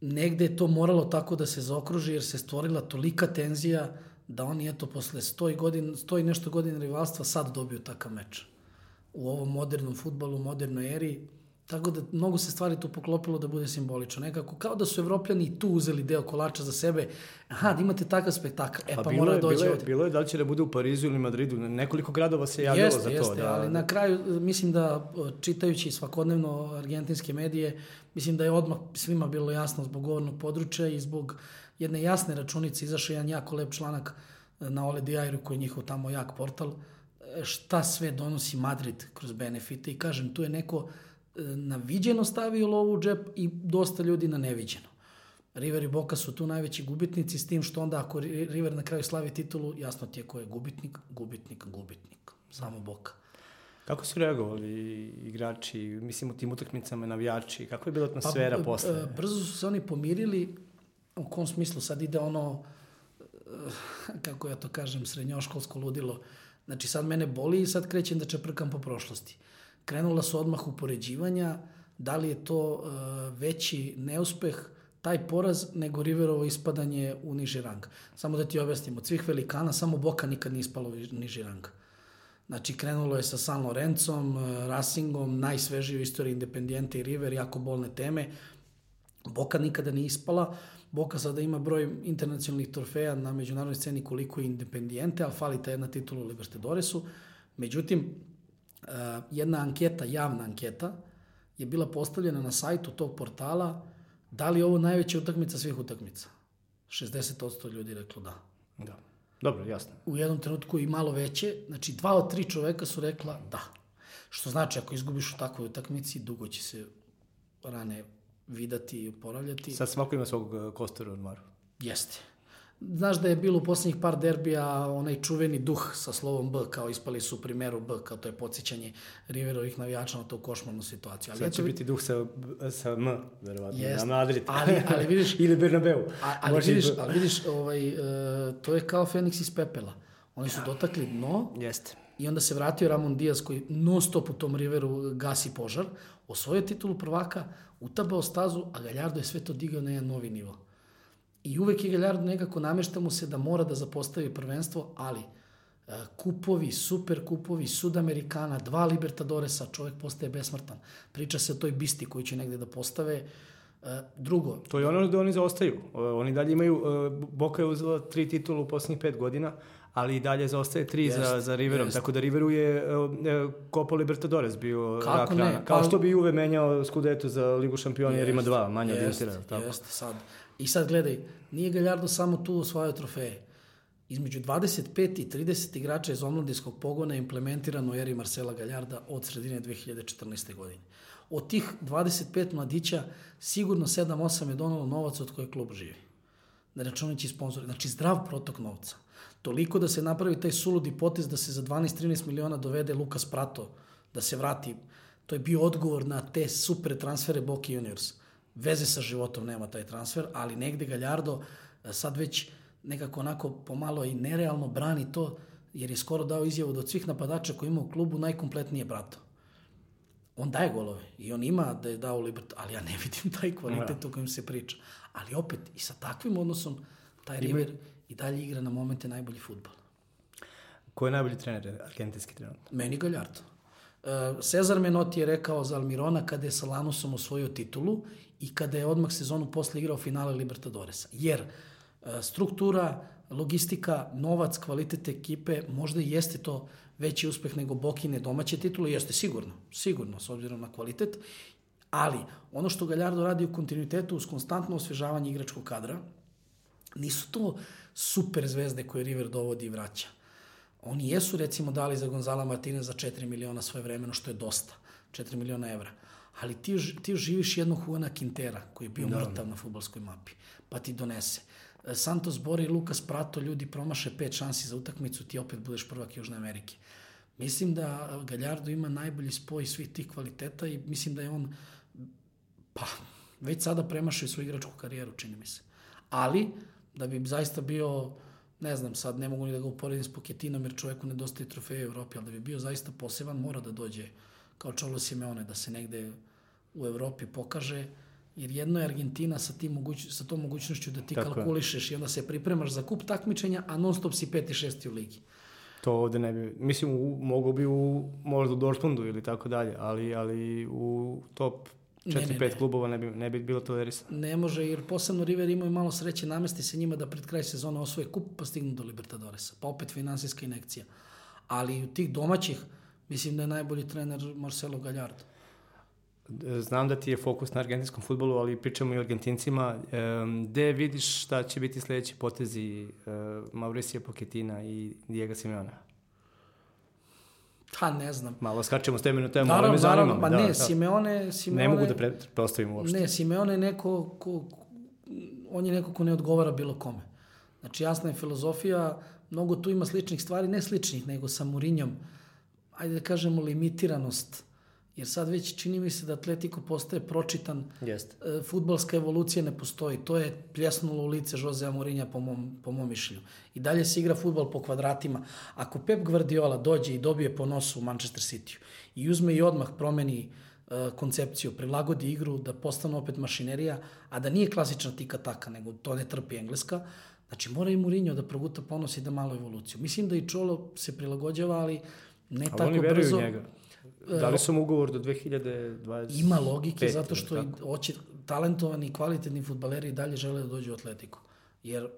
negde je to moralo tako da se zaokruži jer se stvorila tolika tenzija da oni eto posle 100 godin, 100 i nešto godina rivalstva sad dobiju takav meč. U ovom modernom futbalu, modernoj eri, Tako da mnogo se stvari tu poklopilo da bude simbolično. Nekako kao da su evropljani tu uzeli deo kolača za sebe. Aha, da imate takav spektakl. E pa, pa mora dođe bilo ovde. Bilo je da li će da bude u Parizu ili Madridu. Nekoliko gradova se javilo jeste, za to. Jeste, da, ali da. na kraju mislim da čitajući svakodnevno argentinske medije, mislim da je odmah svima bilo jasno zbog govornog područja i zbog jedne jasne računice izašao jedan jako lep članak na Ole Diario koji je njihov tamo jak portal šta sve donosi Madrid kroz benefite i kažem tu je neko na viđeno stavio lovu u džep i dosta ljudi na neviđeno. River i Boka su tu najveći gubitnici s tim što onda ako River na kraju slavi titulu, jasno ti je ko je gubitnik, gubitnik, gubitnik. Samo Boka. Kako su reagovali igrači, mislim u tim utakmicama navijači, kako je bila atmosfera pa, posle? Brzo su se oni pomirili, u kom smislu sad ide ono, kako ja to kažem, srednjoškolsko ludilo. Znači sad mene boli i sad krećem da čeprkam po prošlosti. Krenula su odmah upoređivanja, da li je to uh, veći neuspeh, taj poraz, nego Riverovo ispadanje u niži rang. Samo da ti objasnim, od svih velikana, samo Boka nikad nije ispalo u niži rang. Znači, krenulo je sa San Lorenzom, Racingom, najsvežiji u istoriji Independijente i River, jako bolne teme. Boka nikada nije ispala. Boka sada ima broj internacionalnih trofeja na međunarodnoj sceni koliko i Independijente, ali fali ta jedna titula u Libertadoresu. Međutim, jedna anketa, javna anketa, je bila postavljena na sajtu tog portala da li je ovo najveća utakmica svih utakmica. 60% ljudi reklo da. Da. Dobro, jasno. U jednom trenutku i malo veće, znači dva od tri čoveka su rekla da. Što znači, ako izgubiš u takvoj utakmici, dugo će se rane vidati i oporavljati. Sad svako ima svog eh, kostera u ormaru. Jeste. Znaš da je bilo u poslednjih par derbija onaj čuveni duh sa slovom B, kao ispali su primeru B, kao to je podsjećanje Riverovih navijača na tu košmarnu situaciju. Ali Sad će biti duh sa, sa M, verovatno, na Madrid. Ali, ali vidiš... [laughs] Ili Bernabeu. A, ali, vidiš, ali vidiš, ovaj, uh, to je kao Feniks iz pepela. Oni su dotakli dno. Jeste. I onda se vratio Ramon Diaz koji non stop u tom Riveru gasi požar, osvojio titulu prvaka, utabao stazu, a Galjardo je sve to digao na jedan novi nivo. I uvek je Galjardo nekako namešta mu se da mora da zapostavi prvenstvo, ali e, kupovi, super kupovi, Sudamerikana, dva Libertadoresa, čovek postaje besmrtan. Priča se o toj bisti koju će negde da postave. E, drugo... To je ono da oni zaostaju. Oni dalje imaju, e, Boka je uzela tri titula u poslednjih pet godina, ali i dalje zaostaje tri jest, za, za Riverom. Jest. Tako da Riveru je Copa Libertadores bio Kako rak ne? Kao što bi Juve menjao Scudeto za Ligu šampiona jer ima dva, manje od Intera. Jeste, sad. I sad gledaj, nije Galjardo samo tu osvajao trofeje. Između 25 i 30 igrača iz omladinskog pogona je implementirano u eri Marcela Galjarda od sredine 2014. godine. Od tih 25 mladića sigurno 7-8 je donalo novac od koje klub živi. Ne računajući sponzori. Znači zdrav protok novca. Toliko da se napravi taj suludi potez da se za 12-13 miliona dovede Lukas Prato, da se vrati. To je bio odgovor na te super transfere Boki Juniors veze sa životom nema taj transfer, ali negde Galjardo e, sad već nekako onako pomalo i nerealno brani to, jer je skoro dao izjavu da od svih napadača koji ima u klubu najkompletnije brato. On daje golove i on ima da je dao Libert, ali ja ne vidim [laughs] taj kvalitet ja. o kojem se priča. Ali opet, i sa takvim odnosom, taj River i dalje igra na momente najbolji futbol. Ko je najbolji trener, argentinski trener? Meni Galjardo. Uh, Cezar Menotti je rekao za Almirona kada je sa Lanusom osvojio titulu i kada je odmah sezonu posle igrao finale Libertadoresa. Jer uh, struktura, logistika, novac, kvalitet ekipe, možda i jeste to veći uspeh nego Bokine domaće titule, jeste sigurno, sigurno, s obzirom na kvalitet, ali ono što Galjardo radi u kontinuitetu uz konstantno osvežavanje igračkog kadra, nisu to super zvezde koje River dovodi i vraća. Oni jesu recimo dali za Gonzala Martinez za 4 miliona svoje vremeno, što je dosta, 4 miliona evra. Ali ti, ti živiš jednog Juana Quintera, koji je bio da. mrtav na futbolskoj mapi, pa ti donese. Santos Bori i Lukas Prato, ljudi promaše pet šansi za utakmicu, ti opet budeš prvak Južne Amerike. Mislim da Galjardo ima najbolji spoj svih tih kvaliteta i mislim da je on pa već sada premašio svoju igračku karijeru, čini mi se. Ali, da bi zaista bio, ne znam, sad ne mogu ni da ga uporedim s Poketinom, jer čoveku nedostaje trofeje u Evropi, ali da bi bio zaista poseban, mora da dođe kao Čolo Simeone, da se negde u Evropi pokaže, jer jedno je Argentina sa, tim moguć, sa tom mogućnošću da ti Tako kalkulišeš je. i onda se pripremaš za kup takmičenja, a non stop si peti, šesti u ligi. To ovde ne bi, mislim, u, mogu bi u, možda u Dortmundu ili tako dalje, ali, ali u top 4-5 klubova ne bi, ne bi bilo tolerisano. Ne može, jer posebno River imaju malo sreće, namesti se njima da pred kraj sezona osvoje kup pa stignu do Libertadoresa. Pa opet finansijska inekcija. Ali u tih domaćih, mislim da je najbolji trener Marcelo Gallardo. Znam da ti je fokus na argentinskom futbolu, ali pričamo i o Argentincima. Gde vidiš šta će biti sledeći potezi e, Mauricio Pochetina i Diego Simeona? Pa ne znam. Malo skačemo s teme na temu, ali me zanima. Ma da, ne, da. Simeone, Simeone... Ne mogu da pretpostavim uopšte. Ne, Simeone je neko ko, on je neko ko ne odgovara bilo kome. Znači, jasna je filozofija, mnogo tu ima sličnih stvari, ne sličnih, nego sa Murinjom, ajde da kažemo, limitiranost Jer sad već čini mi se da Atletico postaje pročitan. Jeste. E, futbalska evolucija ne postoji. To je pljesnulo u lice Jose Mourinha po mom, po mom mišljenju. I dalje se igra futbal po kvadratima. Ako Pep Guardiola dođe i dobije po nosu u Manchester City i uzme i odmah promeni e, koncepciju, prilagodi igru da postane opet mašinerija, a da nije klasična tika taka, nego to ne trpi engleska, znači mora i Mourinho da proguta ponos i da malo evoluciju. Mislim da i Čolo se prilagođava, ali ne a tako brzo. Ali oni veruju njega. Da li su mu ugovor do 2020? Ima logike, zato što oči, talentovani i kvalitetni futbaleri i dalje žele da dođu u Atletiku. Jer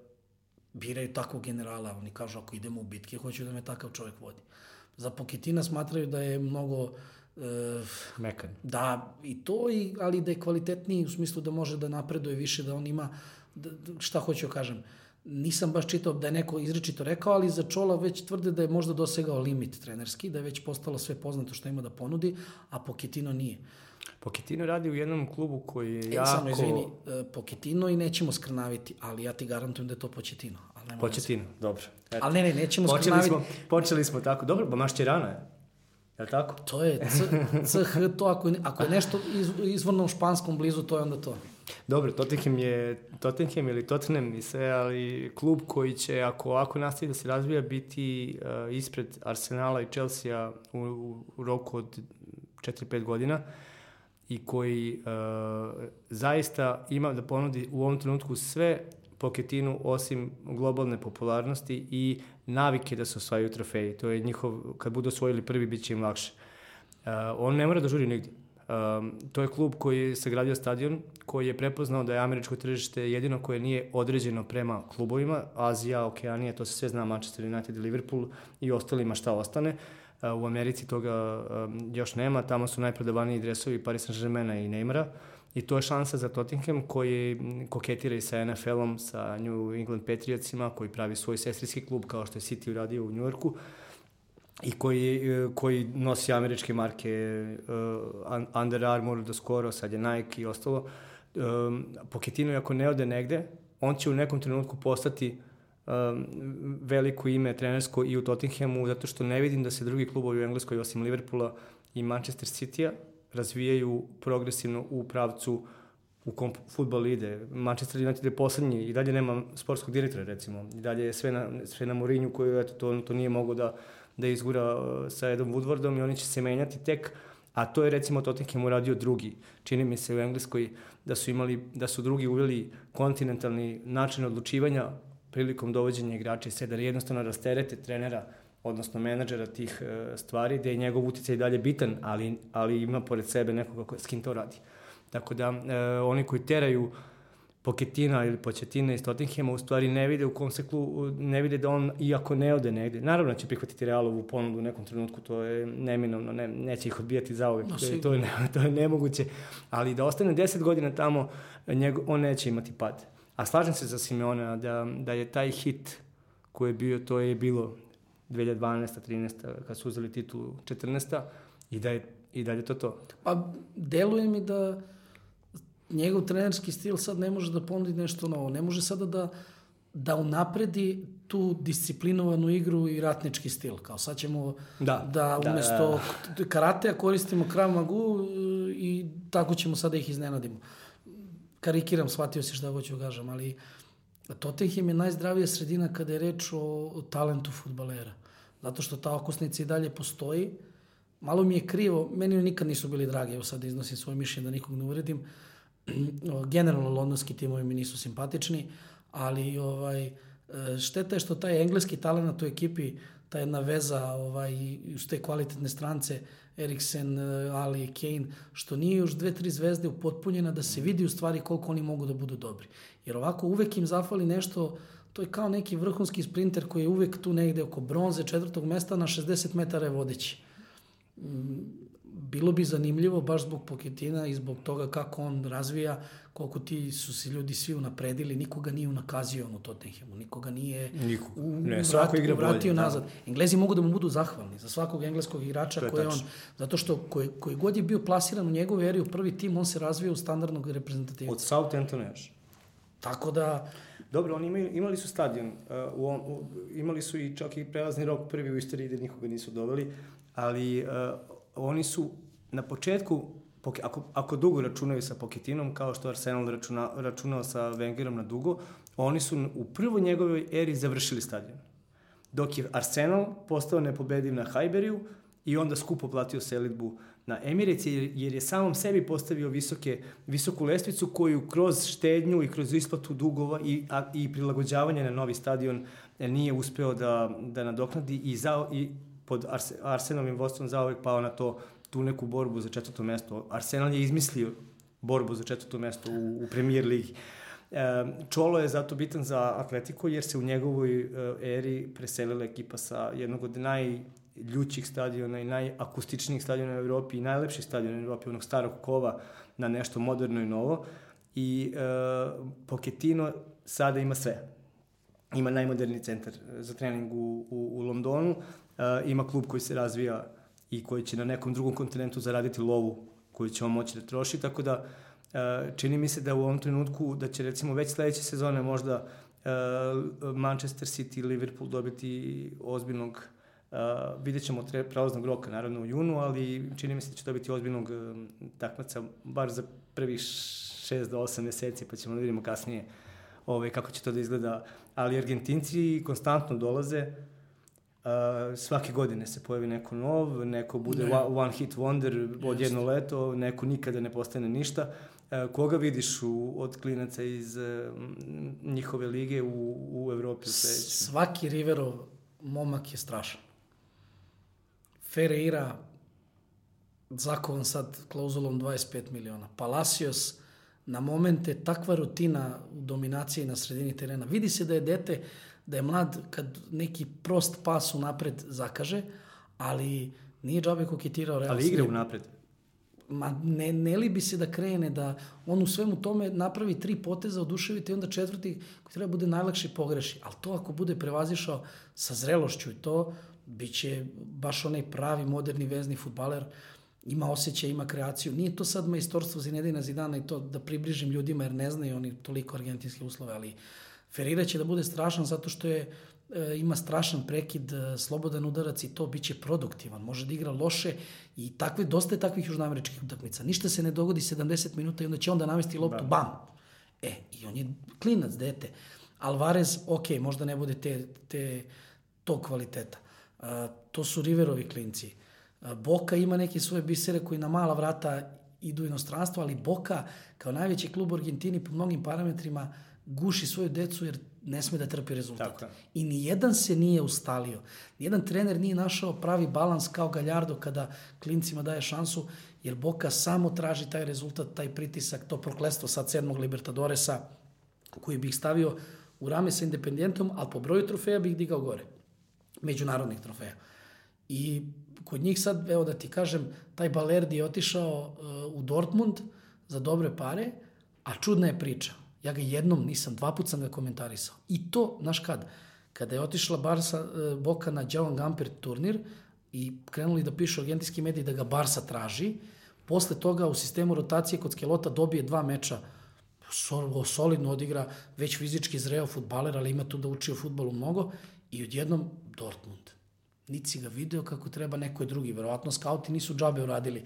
biraju takvog generala, oni kažu ako idemo u bitke, hoću da me takav čovjek vodi. Za Poketina smatraju da je mnogo Uh, Mekan. Da, i to, i, ali da je kvalitetniji u smislu da može da napreduje više, da on ima, da, šta hoću da kažem, uh, nisam baš čitao da je neko izrečito rekao, ali za Čola već tvrde da je možda dosegao limit trenerski, da je već postalo sve poznato što ima da ponudi, a Poketino nije. Poketino radi u jednom klubu koji je e, jako... Samo izvini, e, Poketino i nećemo skrnaviti, ali ja ti garantujem da je to Početino. Početino, dobro. Eto. Ali ne, ne, nećemo počeli skrnaviti. Smo, počeli smo tako, dobro, ba Mašćerana je. Je li tako? To je CH, to ako je, ako je nešto iz, izvorno u španskom blizu, to je onda to. Dobro, Tottenham je Tottenham ili Tottenham i sve, ali klub koji će, ako ovako nastavi da se razvija, biti uh, ispred Arsenala i Chelsea u, u, u roku od 4-5 godina i koji uh, zaista ima da ponudi u ovom trenutku sve Poketinu osim globalne popularnosti i navike da se osvajaju trofeji. To je njihov, kad budu osvojili prvi, bit će im lakše. Uh, on ne mora da žuri nigde. Um, to je klub koji je sagradio stadion, koji je prepoznao da je američko tržište jedino koje nije određeno prema klubovima, Azija, Okeanija, to se sve zna, Manchester United Liverpool i ostalima šta ostane. Uh, u Americi toga um, još nema, tamo su najprodavaniji dresovi Paris Saint-Germaina i Neymara i to je šansa za Tottenham koji koketira i sa NFL-om, sa New England Patriotsima, koji pravi svoj sestrinski klub kao što je City uradio u Njujorku i koji, e, koji nosi američke marke uh, Under Armour do skoro, sad je Nike i ostalo. Um, Pochettino, ako ne ode negde, on će u nekom trenutku postati um, veliko ime trenersko i u Tottenhamu, zato što ne vidim da se drugi klubovi u Engleskoj, osim Liverpoola i Manchester City-a, razvijaju progresivno u pravcu u kom futbol ide. Manchester United je poslednji i dalje nema sportskog direktora, recimo. I dalje je sve na, sve na Mourinhu koji eto, to, to nije mogo da, da izgura uh, sa Edom Woodwardom i oni će se menjati tek, a to je recimo Tottenham uradio drugi. Čini mi se u Engleskoj da su imali, da su drugi uveli kontinentalni način odlučivanja prilikom dovođenja igrača i sve, da jednostavno rasterete trenera, odnosno menadžera tih uh, stvari, da je njegov uticaj dalje bitan, ali, ali ima pored sebe nekoga ko, s kim to radi. Tako da, uh, oni koji teraju Poketina ili Početina iz Tottenhema u stvari ne vide u kom se klu, ne vide da on, iako ne ode negde, naravno da će prihvatiti Realovu ponudu u nekom trenutku, to je neminovno, ne, neće ih odbijati za uvek, no, to, je, to, je, ne, to je nemoguće, ali da ostane 10 godina tamo, njego, on neće imati pad. A slažem se za Simeona da, da je taj hit koji je bio, to je bilo 2012. 13. kad su uzeli titulu 14. i da je i dalje to to. Pa deluje mi da njegov trenerski stil sad ne može da ponudi nešto novo. Ne može sada da, da unapredi tu disciplinovanu igru i ratnički stil. Kao sad ćemo da, da, da umesto da, da. karatea koristimo krav magu e, i tako ćemo sada ih iznenadimo. Karikiram, shvatio se šta hoću da kažem, ali Tottenham je najzdravija sredina kada je reč o, talentu futbalera. Zato što ta okosnica i dalje postoji. Malo mi je krivo, meni nikad nisu bili dragi, evo sad iznosim svoje mišljenje da nikog ne uredim. [clears throat] generalno londonski timovi mi nisu simpatični, ali ovaj, e, šteta je što taj engleski talent u ekipi, ta jedna veza ovaj, uz te kvalitetne strance, Eriksen, e, Ali, Kane, što nije još dve, tri zvezde upotpunjena da se vidi u stvari koliko oni mogu da budu dobri. Jer ovako uvek im zafali nešto, to je kao neki vrhunski sprinter koji je uvek tu negde oko bronze, četvrtog mesta na 60 metara je vodeći bilo bi zanimljivo baš zbog Poketina i zbog toga kako on razvija, koliko ti su se ljudi svi unapredili, nikoga nije unakazio on u Tottenhamu, nikoga nije Niko. ne, svako igra vratio bolje, da. nazad. Da. Englezi mogu da mu budu zahvalni za svakog engleskog igrača koji on, zato što koji, koji god je bio plasiran u njegove eri u prvi tim, on se razvija u standardnog reprezentativa. Od Southamptona još. Tako da... Dobro, oni imali, imali su stadion, uh, u, u, imali su i čak i prelazni rok prvi u istoriji gde nikoga nisu doveli, ali uh, oni su na početku, ako, ako dugo računaju sa Poketinom, kao što Arsenal računa, računao sa Wengerom na dugo, oni su u prvoj njegovoj eri završili stadion. Dok je Arsenal postao nepobediv na Hajberiju i onda skupo platio selitbu na Emirates jer je samom sebi postavio visoke, visoku lestvicu koju kroz štednju i kroz isplatu dugova i, a, i prilagođavanje na novi stadion e, nije uspeo da, da nadoknadi i, za, i pod Arsenovim vodstvom zaovek pao na to tu neku borbu za četvrto mesto. Arsenal je izmislio borbu za četvrto mesto u, u premier ligi. E, Čolo je zato bitan za Atletico jer se u njegovoj e, eri preselila ekipa sa jednog od najljućih stadiona i najakustičnijih stadiona u Evropi i najlepših stadiona u Evropi, onog starog kova na nešto moderno i novo. I e, Pochettino sada ima sve. Ima najmoderniji centar za trening u, u, u Londonu, e, ima klub koji se razvija i koji će na nekom drugom kontinentu zaraditi lovu koju će on moći da troši, tako da e, čini mi se da u ovom trenutku da će recimo već sledeće sezone možda e, Manchester City i Liverpool dobiti ozbiljnog Uh, vidjet ćemo tre, prelaznog roka, naravno u junu, ali čini mi se da će dobiti ozbiljnog uh, takmaca, bar za prvih 6 do 8 meseci, pa ćemo da vidimo kasnije ovaj, kako će to da izgleda. Ali Argentinci konstantno dolaze, svake godine se pojavi neko nov, neko bude ne. one hit wonder od jedno leto, neko nikada ne postane ništa. Uh, koga vidiš u, od klinaca iz uh, njihove lige u, u Evropi u? Svaki Riverov momak je strašan. Ferreira zakovan sad klauzulom 25 miliona. Palacios na momente takva rutina u dominaciji na sredini terena. Vidi se da je dete da je mlad kad neki prost pas unapred zakaže, ali nije džabe koketirao Real. Ali igre unapred. Ma ne, ne li bi se da krene da on u svemu tome napravi tri poteza, oduševite i onda četvrti koji treba bude najlakši pogreši. Ali to ako bude prevazišao sa zrelošću i to, bit će baš onaj pravi moderni vezni futbaler, ima osjećaj, ima kreaciju. Nije to sad majstorstvo Zinedina Zidana i to da približim ljudima jer ne znaju oni toliko argentinske uslove, ali uh, Ferreira će da bude strašan zato što je e, ima strašan prekid, e, slobodan udarac i to biće produktivan. Može da igra loše i takve, dosta je takvih južnoameričkih utakmica. Ništa se ne dogodi 70 minuta i onda će onda navesti loptu, bam. E, i on je klinac, dete. Alvarez, ok, možda ne bude te, te, tog kvaliteta. Uh, to su Riverovi klinci. Uh, Boka ima neke svoje bisere koji na mala vrata idu u inostranstvo, ali Boka, kao najveći klub u Argentini po mnogim parametrima, guši svoju decu jer ne sme da trpi rezultat. Tako. I ni jedan se nije ustalio. Nijedan trener nije našao pravi balans kao Galjardo kada klincima daje šansu, jer Boka samo traži taj rezultat, taj pritisak, to proklestvo sad sedmog Libertadoresa, koji bih stavio u rame sa Independentom, ali po broju trofeja bih digao gore. Međunarodnih trofeja. I kod njih sad, evo da ti kažem, taj Balerdi je otišao uh, u Dortmund za dobre pare, a čudna je priča. Ja ga jednom nisam, dva put sam ga komentarisao. I to, znaš kad, kada je otišla Barsa, uh, Boka na Javan Gamper turnir i krenuli da pišu argentinski mediji da ga Barsa traži, posle toga u sistemu rotacije kod Skelota dobije dva meča solidno odigra, već fizički zreo futbaler, ali ima tu da uči o futbolu mnogo i odjednom Dortmund. Niti si ga video kako treba neko je drugi. Verovatno skauti nisu džabe uradili.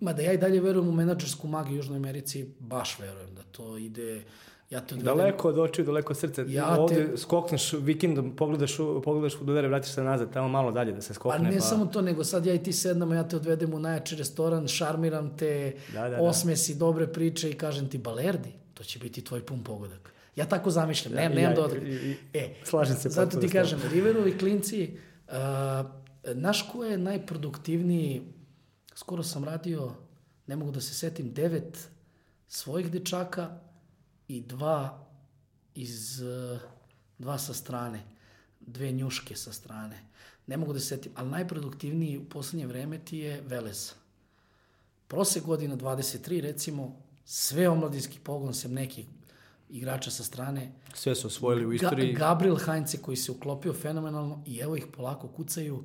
Mada ja i dalje verujem u menadžersku magiju u Južnoj Americi, baš verujem da to ide... Ja te odvedem... Daleko od očiju, daleko od srca. Ja Ovde te... skokneš vikendom, pogledaš, pogledaš futbolere, vratiš se nazad, tamo malo dalje da se skokne. Pa ne pa... samo to, nego sad ja i ti sednamo, ja te odvedem u najjači restoran, šarmiram te, da, da, da. osmesi, dobre priče i kažem ti, balerdi, to će biti tvoj pun pogodak. Ja tako zamišljam, nemam, nemam ja, dodak. E, slažem se. Zato ti kažem, Riverovi klinci, uh, naš ko je najproduktivniji, skoro sam radio, ne mogu da se setim, devet svojih dečaka i dva iz, uh, dva sa strane, dve njuške sa strane. Ne mogu da se setim, ali najproduktivniji u poslednje vreme ti je Velez. Prose godina 23, recimo, sve omladinski pogon sem nekih igrača sa strane. Sve su osvojili u istoriji. Ga Gabriel Heinze koji se uklopio fenomenalno i evo ih polako kucaju.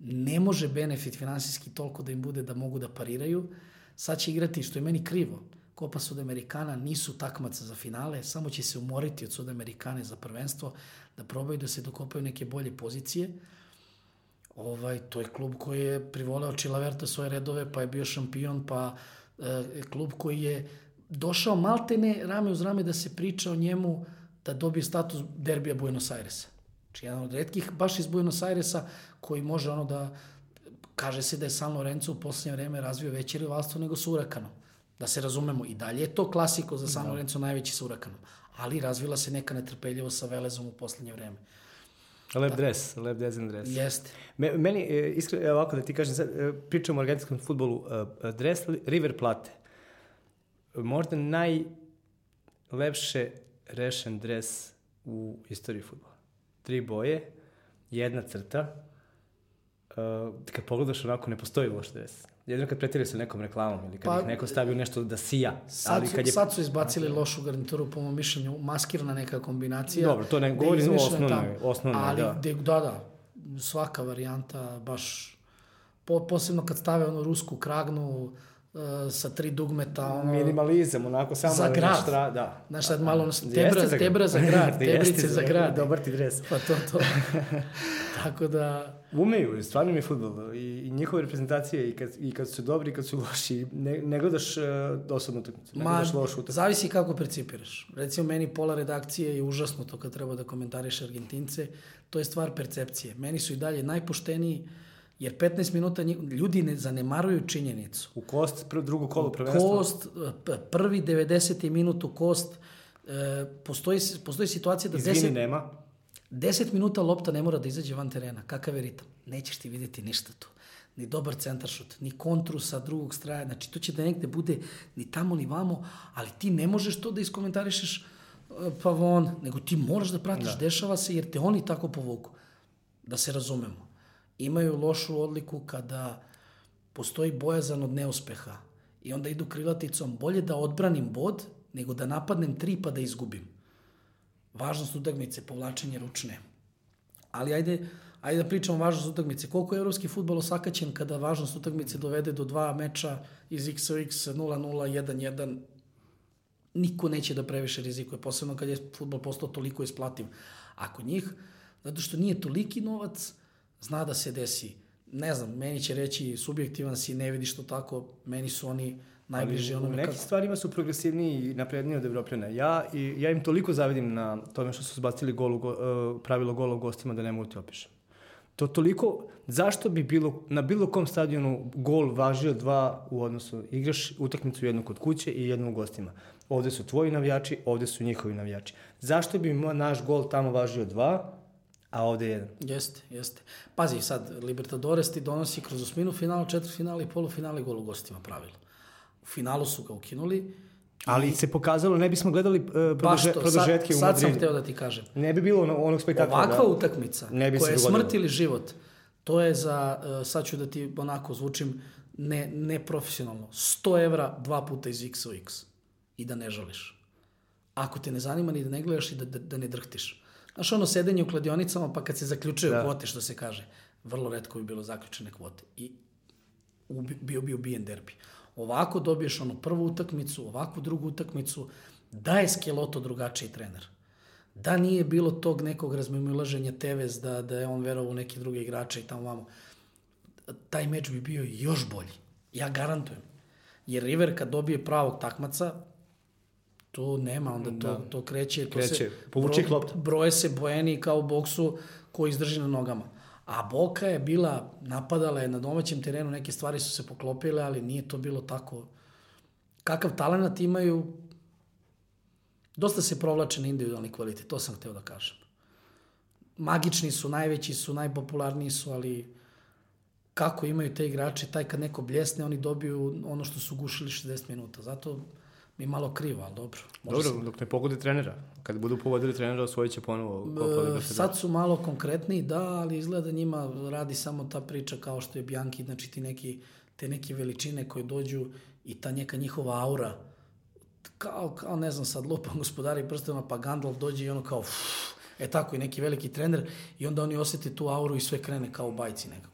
Ne može benefit finansijski toliko da im bude da mogu da pariraju. Sad će igrati, što je meni krivo, Copa Sudamericana nisu takmaca za finale, samo će se umoriti od Sudamericane za prvenstvo, da probaju da se dokopaju neke bolje pozicije. Ovaj, to je klub koji je privoleo Čilaverta svoje redove, pa je bio šampion, pa e, klub koji je došao maltene rame uz rame da se priča o njemu da dobije status derbija Buenos Airesa. Znači, jedan od redkih, baš iz Buenos Airesa, koji može ono da, kaže se da je San Lorenzo u poslednje vreme razvio veće rivalstvo nego sa Urakanom. Da se razumemo, i dalje je to klasiko za San da. Lorenzo najveći sa Urakanom. Ali razvila se neka netrpeljivo sa Velezom u poslednje vreme. Lep da. dres, lep dezen dres. Jeste. Me, meni, e, iskreno, ovako da ti kažem, sad, e, pričamo o argentinskom futbolu, e, dres River Plate možda najlepše rešen dres u istoriji futbola. Tri boje, jedna crta, uh, kad pogledaš onako ne postoji loš dres. Jedino kad pretire sa nekom reklamom ili kad pa, ih neko stavi u nešto da sija. Sad, ali kad je... sad su izbacili lošu garnituru, po mom mišljenju, maskirana neka kombinacija. Dobro, to ne govorim o osnovnoj, osnovnoj, ali, da. De, da, da, svaka varijanta baš, po, posebno kad stave onu rusku kragnu, sa tri dugmeta. Ono, Minimalizam, onako samo za grad. Štra, da. Znaš, sad malo ono, tebra, za, tebra za grad, [laughs] tebrice za, za grad. Dobar ti dres. Pa to, to. [laughs] Tako da... Umeju, stvarno mi je futbol. I, I njihove reprezentacije, i kad, i kad su dobri, i kad su loši. Ne, ne gledaš uh, dosadnu utakmicu, ne Ma, gledaš lošu utakmicu. Zavisi kako percipiraš. Recimo, meni pola redakcije je užasno to kad treba da komentariš Argentince. To je stvar percepcije. Meni su i dalje najpošteniji, Jer 15 minuta ljudi ne zanemaruju činjenicu. U kost, prvo, drugo kolo prvenstva? Kost, prvi 90. minut u kost. E, postoji, postoji situacija da... Izvini, 10, nema. 10 minuta lopta ne mora da izađe van terena. Kakav je ritam? Nećeš ti videti ništa tu. Ni dobar centaršut, ni kontru sa drugog straja. Znači, to će da negde bude ni tamo ni vamo, ali ti ne možeš to da iskomentarišeš e, pa von, nego ti moraš da pratiš, da. dešava se, jer te oni tako povuku. Da se razumemo imaju lošu odliku kada postoji bojazan od neuspeha i onda idu krilaticom bolje da odbranim bod nego da napadnem tri pa da izgubim. Važnost utakmice, povlačenje ručne. Ali ajde, ajde da pričamo o važnost utakmice. Koliko je evropski futbol osakaćen kada važnost utakmice dovede do dva meča iz x o x 0-0, 1-1, niko neće da previše rizikuje, posebno kad je futbol postao toliko isplativ. Ako njih, zato što nije toliki novac, zna da se desi. Ne znam, meni će reći subjektivan si, ne vidiš to tako, meni su oni najbliži onome. U nekim kako... stvarima su progresivniji i napredniji od Evropljana. Ja, i, ja im toliko zavidim na tome što su zbacili gol, uh, pravilo gola u gostima da ne mogu ti opišem. To toliko, zašto bi bilo, na bilo kom stadionu gol važio dva u odnosu, igraš utakmicu jednu kod kuće i jednu u gostima. Ovde su tvoji navijači, ovde su njihovi navijači. Zašto bi naš gol tamo važio dva, a ovde jedan. Jeste, jeste. Pazi, sad, Libertadores ti donosi kroz osminu finala, četiri finala i polufinale gol u gostima pravilo. U finalu su ga ukinuli Ali se pokazalo, ne bismo gledali uh, Baš produže, to, produžetke sad, u sad sam Madridu. hteo da ti kažem. Ne bi bilo ono- onog spektakla. Ovakva da. utakmica Ne bi koja je smrt ili život, to je za, uh, sad ću da ti onako zvučim ne, neprofesionalno, 100 evra dva puta iz x u x i da ne žališ. Ako te ne zanima ni da ne gledaš i da, da, da ne drhtiš. Znaš ono sedenje u kladionicama pa kad se zaključuje Da. kvote što se kaže, vrlo redko bi bilo zaključene kvote i ubi, bio bi ubijen derbi. Ovako dobiješ ono prvu utakmicu, ovakvu drugu utakmicu, da je Skeloto drugačiji trener. Da nije bilo tog nekog razmimoilaženja Tevez, da, da je on verovao u neke druge igrače i tamo vamo, taj meč bi bio još bolji. Ja garantujem. Jer River kad dobije pravog takmaca, to nema, onda to, Da. to kreće. To Kreće, se, povuče bro-. Broje se bojeni kao u boksu koji izdrži na nogama. A Boka je bila, napadala je na domaćem terenu, neke stvari su se poklopile, ali nije to bilo tako. Kakav talent imaju, dosta se provlače na individualni kvalitet, to sam hteo da kažem. Magični su, najveći su, najpopularniji su, ali kako imaju te igrače, taj kad neko bljesne, oni dobiju ono što su gušili 60 minuta. Zato mi malo krivo, ali dobro. Može Dobro, dok ne pogode trenera. Kad budu pogodili trenera, osvojit će ponovo Copa E. Sad su malo konkretniji, da, ali izgleda njima radi samo ta priča kao što je Bjanki, znači ti neki, te neke veličine koje dođu i ta neka njihova aura, kao, kao ne znam sad, lupam gospodari prstena, pa Gandalf dođe i ono kao, uf, e tako i neki veliki trener i onda oni osjete tu auru i sve krene kao u bajci nekako.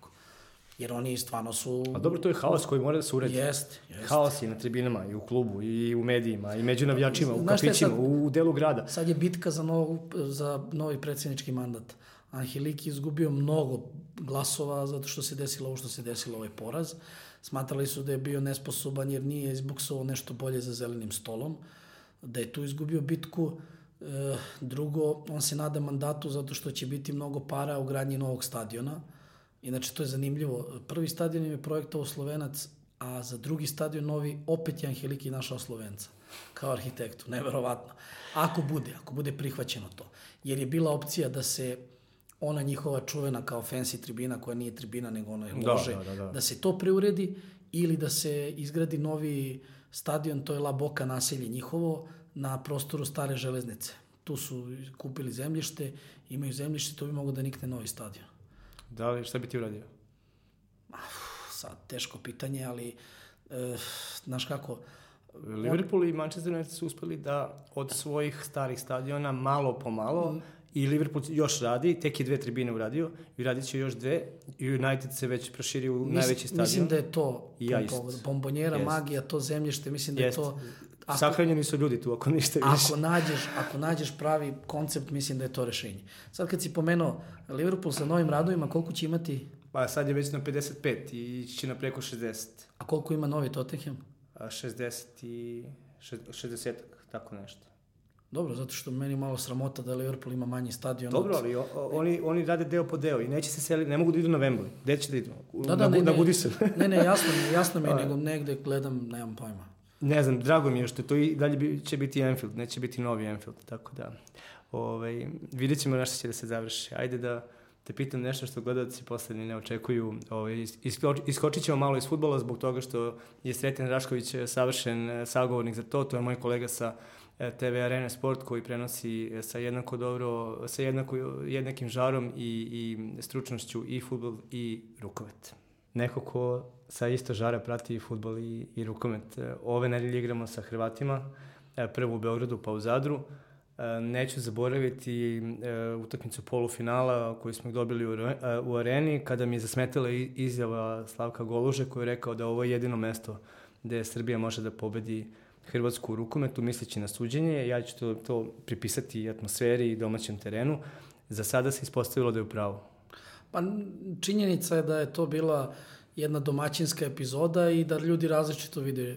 Jer oni stvarno su... A dobro, to je haos koji mora da se uredi. Jeste, jeste. Haos je na tribinama, i u klubu, i u medijima, i među navijačima, u kafićima, sad? u, u delu grada. Sad je bitka za, nov, za novi predsjednički mandat. Angeliki izgubio mnogo glasova zato što se desilo ovo što se desilo, ovaj poraz. Smatrali su da je bio nesposoban jer nije izbuksovao nešto bolje za zelenim stolom. Da je tu izgubio bitku. E, drugo, on se nada mandatu zato što će biti mnogo para u gradnji novog stadiona. Inače, to je zanimljivo. Prvi stadion im je projektovao Slovenac, a za drugi stadion novi opet je Angeliki našao Slovenca kao arhitektu, neverovatno. Ako bude, ako bude prihvaćeno to. Jer je bila opcija da se ona njihova čuvena kao fancy tribina, koja nije tribina, nego ona je Da, lože, da, da, da. da se to preuredi ili da se izgradi novi stadion, to je La Boca naselje njihovo, na prostoru stare železnice. Tu su kupili zemljište, imaju zemljište, to bi mogo da nikne novi stadion. Da li, šta bi ti uradio? Sad, teško pitanje, ali e, znaš kako, Liverpool i Manchester United su uspeli da od svojih starih stadiona malo po malo i Liverpool još radi, tek je dve tribine uradio i radit će još dve i United se već proširio u najveći stadion. Mislim da je to ja pom- isto. bombonjera, Jest. magija, to zemljište, mislim da je Jeste. to... Ako, Sahranjeni su ljudi tu, ako ništa više. ako, nađeš, ako nađeš pravi koncept, mislim da je to rešenje. Sad kad si pomenuo Liverpool sa novim radovima, koliko će imati, Pa sad je već na 55 i ići će na preko 60. a koliko ima novi Tottenham? A 60 i... 60 tako nešto. Dobro, zato što meni malo sramota da Liverpool ima manji stadion. Dobro, od- ali o, o- oni, oni rade deo po deo i neće se seliti, ne mogu da idu na Wembley. Gde će da idu? Da, da, na, ne, na ne, ne, ne, jasno jasno mi je, A. [laughs] nego negde gledam, nemam pojma. Ne znam, drago mi je što to i dalje bi, će biti Anfield, neće biti novi Anfield, tako da ovaj, vidjet ćemo na što će da se završi. Ajde da te pitam nešto što gledalci poslednji ne očekuju. Ovaj, isko- iskočit ćemo malo iz futbola zbog toga što je Sreten Rašković eh, savršen eh, sagovornik za to. To je moj kolega sa eh, TV Arena Sport koji prenosi sa jednako dobro, sa jednako, jednakim žarom i, i stručnošću i futbol i rukomet. Neko ko sa isto žara prati i futbol i, i rukomet. E, Ove nedelje igramo sa Hrvatima, e, prvo u Beogradu pa u Zadru. E, Neću zaboraviti utakmicu polufinala koju smo dobili u, Re- u areni kada mi je zasmetala izjava Slavka Goluže koji je rekao da ovo je jedino mesto gde Srbija može da pobedi Hrvatsku u rukometu, misleći na suđenje. Ja ću to, to pripisati atmosferi i domaćem terenu. Za sada se ispostavilo da je upravo. Pa n- činjenica je da je to bila jedna domaćinska epizoda i da ljudi različito vide.